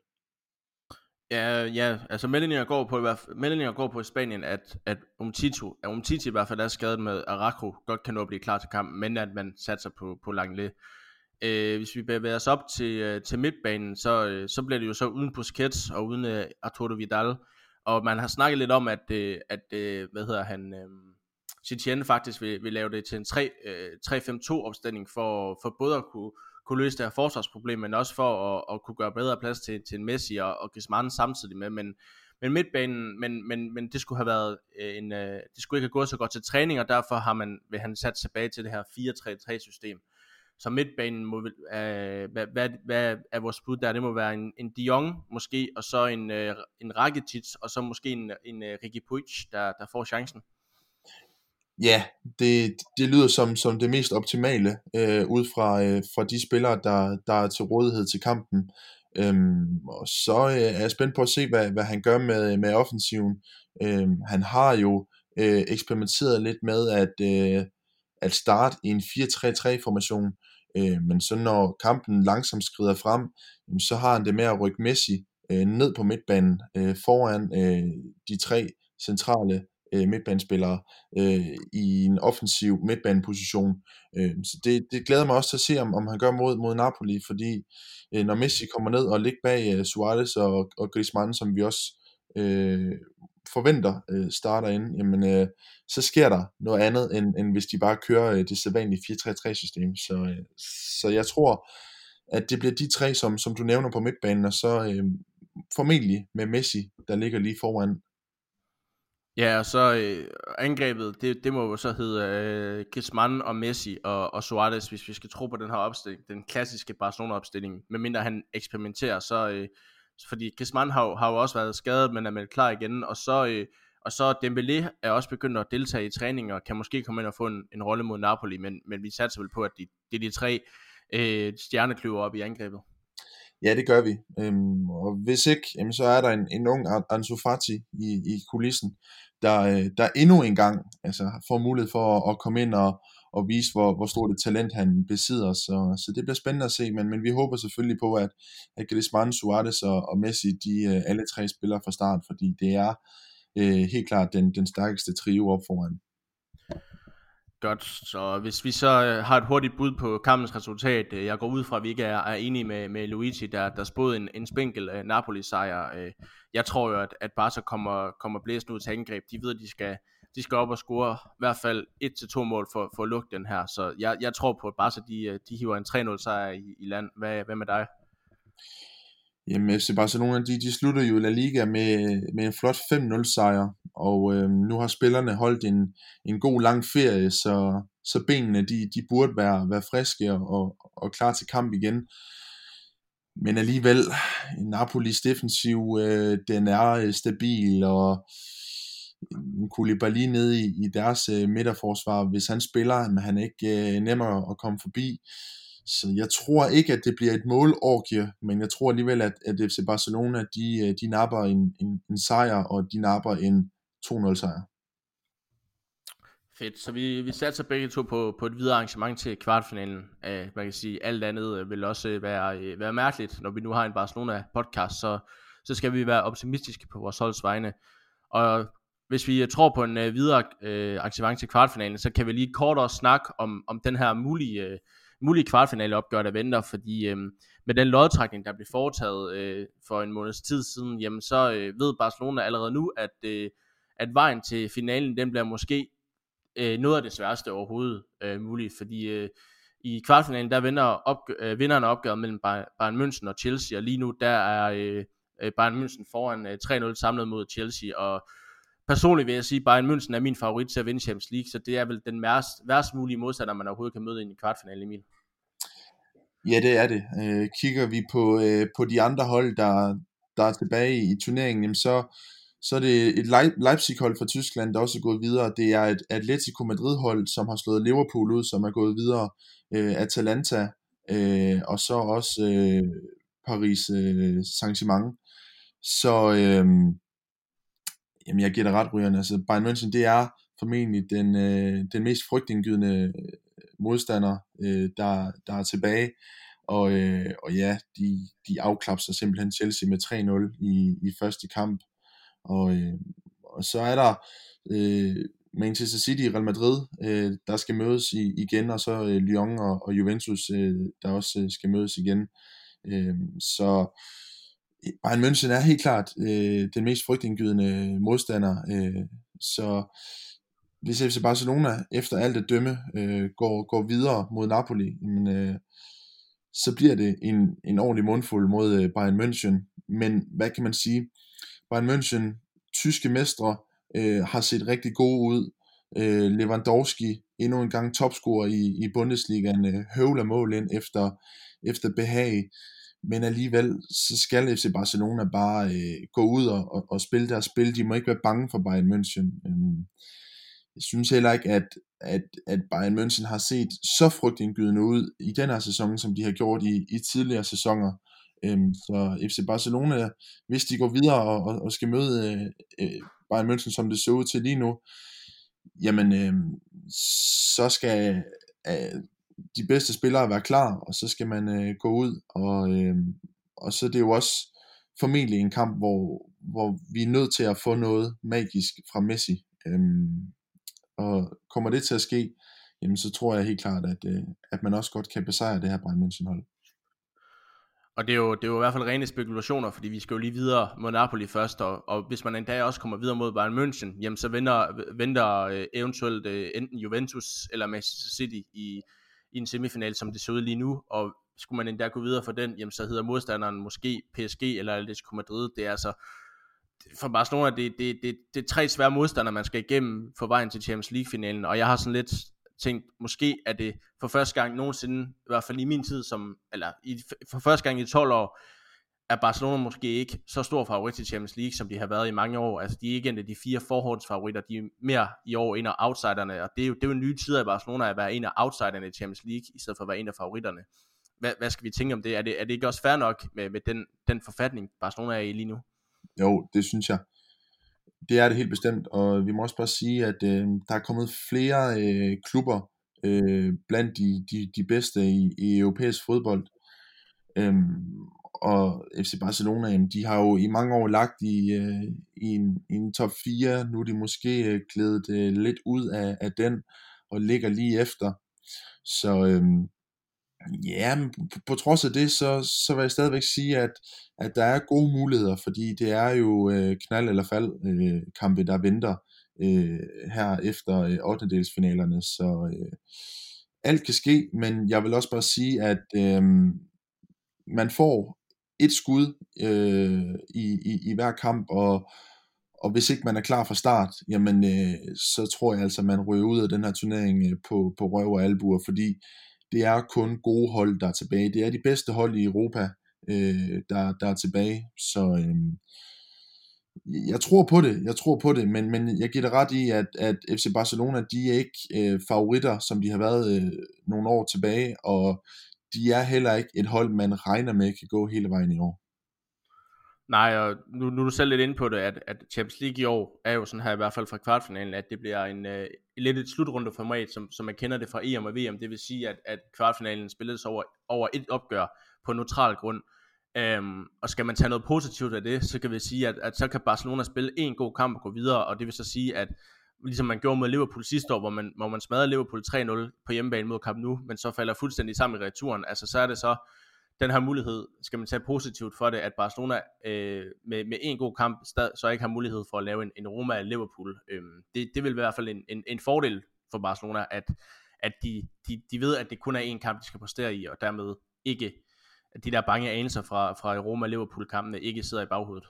Ja, ja, altså meldinger går på, i hvert fald, meldinger går på i Spanien, at, at Umtito, at Umtiti i hvert fald er skadet med Araco, godt kan nå at blive klar til kampen, men at man satser på, på Langley. Øh, hvis vi bevæger os op til, øh, til midtbanen, så, øh, så bliver det jo så uden Busquets og uden uh, Arturo Vidal, og man har snakket lidt om, at, at hvad hedder han, øh, Chichen faktisk vil, vil lave det til en 3, 3-5-2 opstilling for, for både at kunne kunne løse det her forsvarsproblem, men også for at, at kunne gøre bedre plads til, til en Messi og, og Griezmann samtidig med, men, men midtbanen, men, men, men det skulle have været øh, en, øh, det skulle ikke have gået så godt til træning, og derfor har man, vil han sat tilbage til det her 4-3-3 system. Så midtbanen må, øh, hvad, hvad, hvad er vores bud der? Det må være en, en Dion måske, og så en, øh, en Rakitic, og så måske en, en øh, Ricky Puig, der, der får chancen. Ja, det, det lyder som, som det mest optimale øh, ud fra, øh, fra de spillere, der, der er til rådighed til kampen. Øhm, og så øh, er jeg spændt på at se, hvad, hvad han gør med, med offensiven. Øhm, han har jo øh, eksperimenteret lidt med at, øh, at starte i en 4-3-3 formation, øh, men så når kampen langsomt skrider frem, så har han det med at rykke Messi øh, ned på midtbanen øh, foran øh, de tre centrale øh, midtbanespillere øh, i en offensiv midtbaneposition. Øh, så det, det glæder mig også til at se, om, om han gør mod, mod Napoli, fordi øh, når Messi kommer ned og ligger bag øh, Suarez og, og Griezmann, som vi også øh, forventer øh, starter ind, jamen, øh, så sker der noget andet, end, end hvis de bare kører øh, det sædvanlige 4-3-3 system. Så, øh, så jeg tror, at det bliver de tre, som, som du nævner på midtbanen, og så øh, formentlig med Messi, der ligger lige foran. Ja, og så øh, angrebet, det, det må jo så hedde øh, Griezmann og Messi og, og Suarez, hvis vi skal tro på den her opstilling, den klassiske Barcelona-opstilling. Medmindre han eksperimenterer, så... Øh, fordi Griezmann har, har jo også været skadet, men er meldt klar igen, og så, øh, og så Dembélé er også begyndt at deltage i træning, og kan måske komme ind og få en, en rolle mod Napoli, men, men vi satser vel på, at det er de tre øh, stjernekløver op i angrebet. Ja, det gør vi. Øhm, og hvis ikke, jamen, så er der en, en ung Ansu Fati i, i kulissen, der, øh, der endnu en gang altså, får mulighed for at, at komme ind og, og vise, hvor, hvor stort et talent han besidder. Så, så det bliver spændende at se, men, men vi håber selvfølgelig på, at, at Griezmann, Suarez og, og Messi, de øh, alle tre spiller fra start, fordi det er øh, helt klart den, den stærkeste trio op foran. Godt, så hvis vi så øh, har et hurtigt bud på kampens resultat, øh, jeg går ud fra, at vi ikke er, er enige med, med Luigi, der, der spåede en, en spinkel øh, Napoli-sejr. Jeg tror jo, at, at Barca kommer, kommer blæsende ud til angreb. De ved, at de skal, de skal op og score i hvert fald et til to mål for, for at lukke den her. Så jeg, jeg tror på, at Barca de, de hiver en 3-0 sejr i, i land. Hvad, hvad med dig? Jamen FC Barcelona, de, de slutter jo La Liga med, med en flot 5-0 sejr, og øh, nu har spillerne holdt en, en god lang ferie, så, så benene de, de burde være, være friske og, og klar til kamp igen. Men alligevel, Napolis defensiv, øh, den er øh, stabil, og Koulibaly nede i, i deres øh, midterforsvar, hvis han spiller, men han er ikke øh, nemmere at komme forbi. Så jeg tror ikke, at det bliver et målorgie, men jeg tror alligevel, at, at FC Barcelona, de, øh, de napper en, en, en sejr, og de napper en 2-0 sejr. Fedt, så vi, vi satser begge to på, på et videre arrangement til kvartfinalen. Uh, man kan sige, alt andet øh, vil også være, være mærkeligt, når vi nu har en Barcelona podcast, så, så skal vi være optimistiske på vores holds vegne. Og hvis vi tror på en uh, videre uh, arrangement til kvartfinalen, så kan vi lige kort også snakke om, om den her mulige uh, mulige kvartfinale opgør, der venter, fordi øh, med den lodtrækning, der blev foretaget øh, for en måneds tid siden, jamen så øh, ved Barcelona allerede nu, at, øh, at vejen til finalen, den bliver måske øh, noget af det sværeste overhovedet øh, muligt, fordi øh, i kvartfinalen, der vinder opgør, øh, vinderne opgøret mellem Bayern München og Chelsea, og lige nu, der er øh, øh Bayern München foran øh, 3-0 samlet mod Chelsea, og personligt vil jeg sige, Bayern München er min favorit til at vinde Champions League, så det er vel den værst, værst mulige modstander, man overhovedet kan møde i en kvartfinale, Emil. Ja, det er det. Øh, kigger vi på, øh, på de andre hold, der, der er tilbage i turneringen, jamen så, så er det et Leipzig-hold fra Tyskland, der også er gået videre. Det er et Atletico Madrid-hold, som har slået Liverpool ud, som er gået videre. Øh, Atalanta, øh, og så også øh, Paris øh, Saint-Germain. Så øh, jamen jeg giver dig ret, Ryan. Altså Bayern München, det er formentlig den, øh, den mest frygtindgydende øh, modstander, øh, der, der er tilbage. Og, øh, og ja, de, de afklapser simpelthen Chelsea med 3-0 i, i første kamp. Og, øh, og så er der øh, Manchester City i Real Madrid, øh, der skal mødes i, igen, og så øh, Lyon og, og Juventus, øh, der også øh, skal mødes igen. Øh, så Bayern München er helt klart øh, den mest frygtindgydende modstander. Øh, så hvis FC Barcelona efter alt at dømme øh, går, går videre mod Napoli, jamen, øh, så bliver det en, en ordentlig mundfuld mod øh, Bayern München. Men hvad kan man sige? Bayern München, tyske mestre, øh, har set rigtig gode ud. Øh, Lewandowski, endnu en gang topscorer i, i Bundesligaen, øh, høvler mål ind efter, efter behag. Men alligevel, så skal FC Barcelona bare øh, gå ud og, og, og spille deres spil. De må ikke være bange for Bayern München. Øhm, jeg synes heller ikke, at, at, at Bayern München har set så frygtindgydende ud i den her sæson, som de har gjort i, i tidligere sæsoner. Øhm, så FC Barcelona, hvis de går videre og, og, og skal møde øh, øh Bayern München, som det ser ud til lige nu, jamen øh, så skal øh, de bedste spillere være klar, og så skal man øh, gå ud, og, øh, og så er det jo også formentlig en kamp, hvor, hvor vi er nødt til at få noget magisk fra Messi. Øhm, og kommer det til at ske, jamen så tror jeg helt klart, at, øh, at man også godt kan besejre det her Bayern München hold. Og det er, jo, det er jo i hvert fald rene spekulationer, fordi vi skal jo lige videre mod Napoli først, og, og hvis man en dag også kommer videre mod Bayern München, jamen så venter, venter øh, eventuelt øh, enten Juventus eller Manchester City i, i en semifinal, som det ser ud lige nu, og skulle man endda gå videre for den, jamen så hedder modstanderen måske PSG eller Atletico Madrid. Det er altså, for Barcelona, det, det, det, det er tre svære modstandere, man skal igennem for vejen til Champions League-finalen, og jeg har sådan lidt tænkt, måske er det for første gang nogensinde, i hvert fald i min tid, som, eller i, for første gang i 12 år, er Barcelona måske ikke så stor favorit til Champions League, som de har været i mange år. Altså, de er ikke en af de fire forhåndsfavoritter, de er mere i år en af outsiderne, og det er jo, det er jo en ny tid af Barcelona at være en af outsiderne i Champions League, i stedet for at være en af favoritterne. Hvad, hvad skal vi tænke om det? Er det, er det ikke også fair nok med, med den, den forfatning, Barcelona er i lige nu? Jo, det synes jeg. Det er det helt bestemt, og vi må også bare sige, at øh, der er kommet flere øh, klubber øh, blandt de, de, de bedste i, i europæisk fodbold. Øhm, og FC Barcelona, jamen, de har jo i mange år lagt i, øh, i, en, i en top 4. Nu er de måske øh, glædet øh, lidt ud af, af den og ligger lige efter. Så øhm, ja, men på, på trods af det, så, så vil jeg stadigvæk sige, at, at der er gode muligheder, fordi det er jo øh, knald eller fald øh, kampe, der venter øh, her efter øh, 8. delsfinalerne. Så øh, alt kan ske, men jeg vil også bare sige, at øh, man får et skud øh, i, i, i hver kamp, og, og hvis ikke man er klar fra start, jamen øh, så tror jeg altså, man ryger ud af den her turnering øh, på, på røv og albuer, fordi det er kun gode hold, der er tilbage. Det er de bedste hold i Europa, øh, der, der er tilbage. Så øh, jeg tror på det, jeg tror på det, men, men jeg giver det ret i, at, at FC Barcelona, de er ikke øh, favoritter, som de har været øh, nogle år tilbage, og de er heller ikke et hold, man regner med kan gå hele vejen i år. Nej, og nu, nu er du selv lidt inde på det, at, at Champions League i år er jo sådan her, i hvert fald fra kvartfinalen, at det bliver en, uh, lidt et slutrundeformat, som, som man kender det fra EM og VM. Det vil sige, at, at kvartfinalen spilles over, over et opgør på neutral grund. Um, og skal man tage noget positivt af det, så kan vi sige, at, at så kan Barcelona spille en god kamp og gå videre, og det vil så sige, at ligesom man gjorde mod Liverpool sidste år, hvor man, hvor man smadrede Liverpool 3-0 på hjemmebane mod Camp Nou, men så falder fuldstændig sammen i returen. Altså så er det så den her mulighed, skal man tage positivt for det, at Barcelona øh, med, med en god kamp stad, så ikke har mulighed for at lave en, en Roma af Liverpool. Øhm, det, det vil i hvert fald en, en, en fordel for Barcelona, at, at de, de, de ved, at det kun er en kamp, de skal præstere i, og dermed ikke, at de der bange anelser fra, fra Roma-Liverpool-kampene ikke sidder i baghovedet.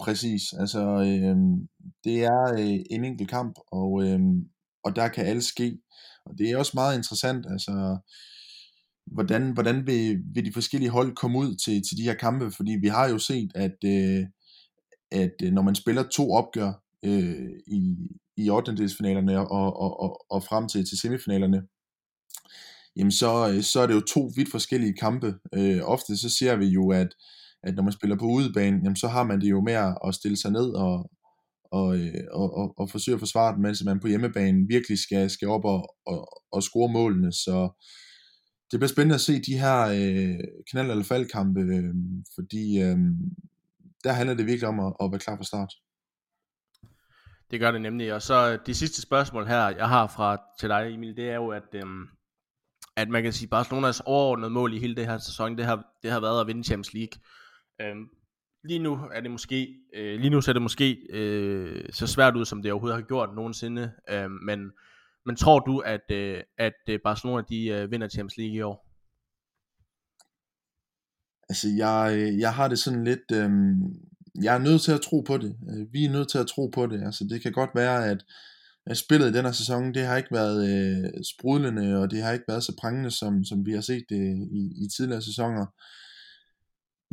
Præcis, altså øh, det er øh, en enkelt kamp, og, øh, og der kan alt ske. Og det er også meget interessant, altså hvordan, hvordan vil, vil de forskellige hold komme ud til, til de her kampe, fordi vi har jo set, at, øh, at øh, når man spiller to opgør øh, i, i 8. og, og, og, og frem til, til semifinalerne, jamen så, øh, så er det jo to vidt forskellige kampe. Øh, ofte så ser vi jo, at, at når man spiller på udebane, jamen så har man det jo mere at stille sig ned og, og, øh, og, og, og forsøge at forsvare den, mens man på hjemmebane virkelig skal, skal op og, og, og score målene. Så det bliver spændende at se de her øh, knald- eller faldkampe, øh, fordi øh, der handler det virkelig om at, at være klar fra start. Det gør det nemlig, og så øh, det sidste spørgsmål her, jeg har fra til dig Emil, det er jo, at, øhm, at man kan sige, Barcelonas overordnede mål i hele det her sæson, det har, det har været at vinde Champions League. Øhm, lige nu er det måske, øh, lige nu ser det måske øh, så svært ud, som det overhovedet har gjort nogensinde, øh, men, men tror du, at, øh, at øh, Barcelona de øh, vinder Champions League i år? Altså, jeg, øh, jeg har det sådan lidt, øh, jeg er nødt til at tro på det. Øh, vi er nødt til at tro på det. Altså, det kan godt være, at, at spillet i den her sæson, det har ikke været øh, sprudlende, og det har ikke været så prangende, som, som vi har set det i, i tidligere sæsoner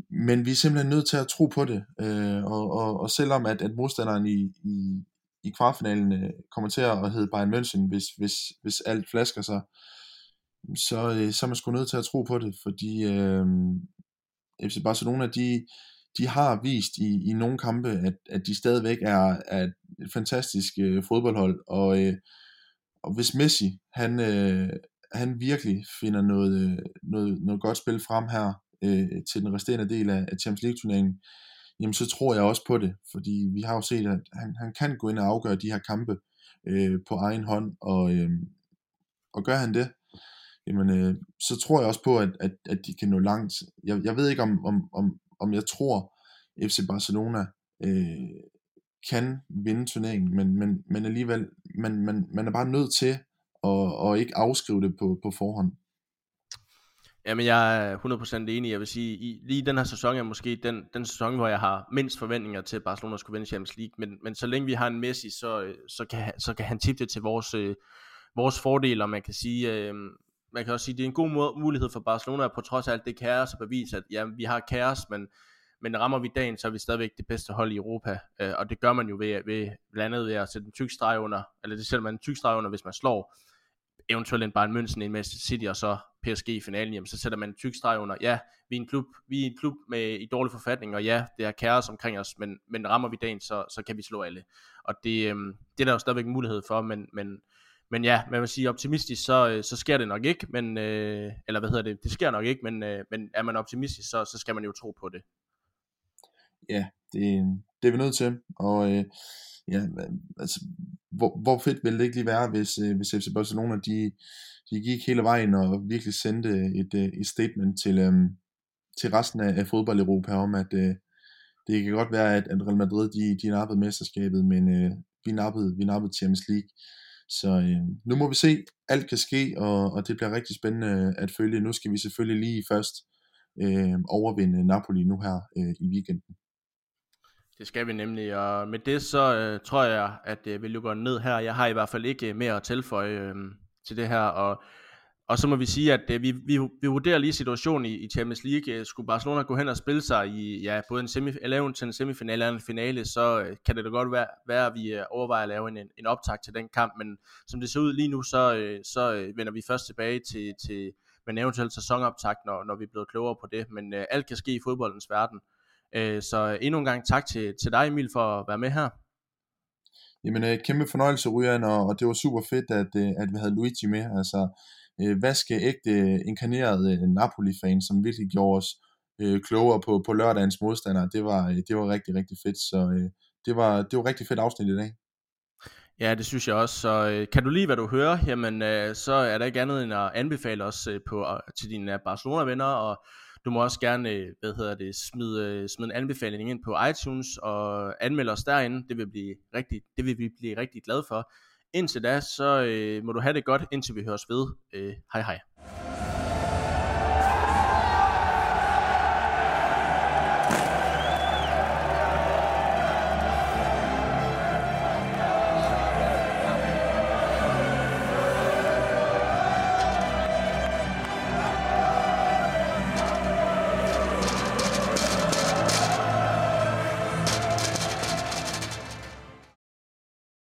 men vi er simpelthen nødt til at tro på det, øh, og, og, og selvom at, at modstanderen i, i, i kvartfinalen øh, kommer til at hedde Bayern München, hvis, hvis, hvis alt flasker sig, så, øh, så er man sgu nødt til at tro på det, fordi øh, FC Barcelona, de, de har vist i, i nogle kampe, at, at de stadigvæk er, er et fantastisk øh, fodboldhold, og, øh, og hvis Messi, han, øh, han virkelig finder noget, øh, noget, noget godt spil frem her, øh, til den resterende del af, af Champions League-turneringen, jamen så tror jeg også på det, fordi vi har jo set, at han, han kan gå ind og afgøre de her kampe øh, på egen hånd, og, øh, og gør han det, jamen øh, så tror jeg også på, at, at, at de kan nå langt. Jeg, jeg ved ikke, om, om, om, om jeg tror, FC Barcelona øh, kan vinde turneringen, men, men, men alligevel, man, man, man er bare nødt til at, at ikke afskrive det på, på forhånd. Jamen, jeg er 100% enig. Jeg vil sige, i, lige den her sæson er måske den, den sæson, hvor jeg har mindst forventninger til, at Barcelona skulle vinde Champions League. Men, men så længe vi har en Messi, så, øh, så, kan, så kan han tippe det til vores, øh, vores fordel, og man kan sige, øh, man kan også sige, det er en god mulighed for Barcelona, på trods af alt det kaos, at bevise, at ja, vi har kaos, men, men rammer vi dagen, så er vi stadigvæk det bedste hold i Europa, øh, og det gør man jo ved, ved blandt andet ved at sætte en tyk streg under, eller det sætter man en tyk streg under, hvis man slår eventuelt en Bayern München, en Manchester City og så PSG i finalen, jamen, så sætter man en tyk streg under, ja, vi er en klub, vi er en klub med i dårlig forfatning, og ja, det er kaos omkring os, men, men rammer vi dagen, så, så kan vi slå alle. Og det, øhm, det er der jo stadigvæk en mulighed for, men, men, men ja, man vil sige optimistisk, så, øh, så sker det nok ikke, men, øh, eller hvad hedder det, det sker nok ikke, men, øh, men er man optimistisk, så, så skal man jo tro på det. Ja, det, det er vi nødt til, og øh, ja, altså, hvor, hvor fedt ville det ikke lige være, hvis, øh, hvis FC Barcelona, de, de gik hele vejen og virkelig sendte et, øh, et statement til, øh, til resten af, af fodbold-Europa om, at øh, det kan godt være, at, at Real Madrid, de, de nappede mesterskabet, men øh, vi, nappede, vi nappede Champions League. Så øh, nu må vi se, alt kan ske, og, og det bliver rigtig spændende øh, at følge. Nu skal vi selvfølgelig lige først øh, overvinde Napoli nu her øh, i weekenden. Det skal vi nemlig, og med det så øh, tror jeg, at øh, vi lukker ned her. Jeg har i hvert fald ikke øh, mere at tilføje øh, til det her, og, og så må vi sige, at øh, vi, vi, vi vurderer lige situationen i, i Champions League. Øh, skulle Barcelona gå hen og spille sig i ja, både en, semi, eller til en semifinale eller en finale, så øh, kan det da godt være, være at vi øh, overvejer at lave en, en optag til den kamp, men som det ser ud lige nu, så, øh, så øh, vender vi først tilbage til, til med en eventuel sæsonoptag, når, når vi er blevet klogere på det, men øh, alt kan ske i fodboldens verden. Øh, så endnu en gang tak til, til dig Emil for at være med her. Jamen øh, kæmpe fornøjelse Ryan, og, og det var super fedt at, øh, at vi havde Luigi med, altså vaske ægte inkarneret Napoli-fan, som virkelig gjorde os øh, klogere på, på lørdagens modstandere. Det var, det var rigtig, rigtig fedt, så øh, det, var, det var rigtig fedt afsnit i dag. Ja, det synes jeg også. Så øh, kan du lide, hvad du hører, jamen øh, så er der ikke andet end at anbefale os øh, på, til dine Barcelona-venner, og du må også gerne, øh, hvad hedder det, smide, øh, smide en anbefaling ind på iTunes og anmelde os derinde. Det vil, blive rigtig, det vil vi blive rigtig glade for. Indtil da, så øh, må du have det godt, indtil vi høres ved. Øh, hej hej.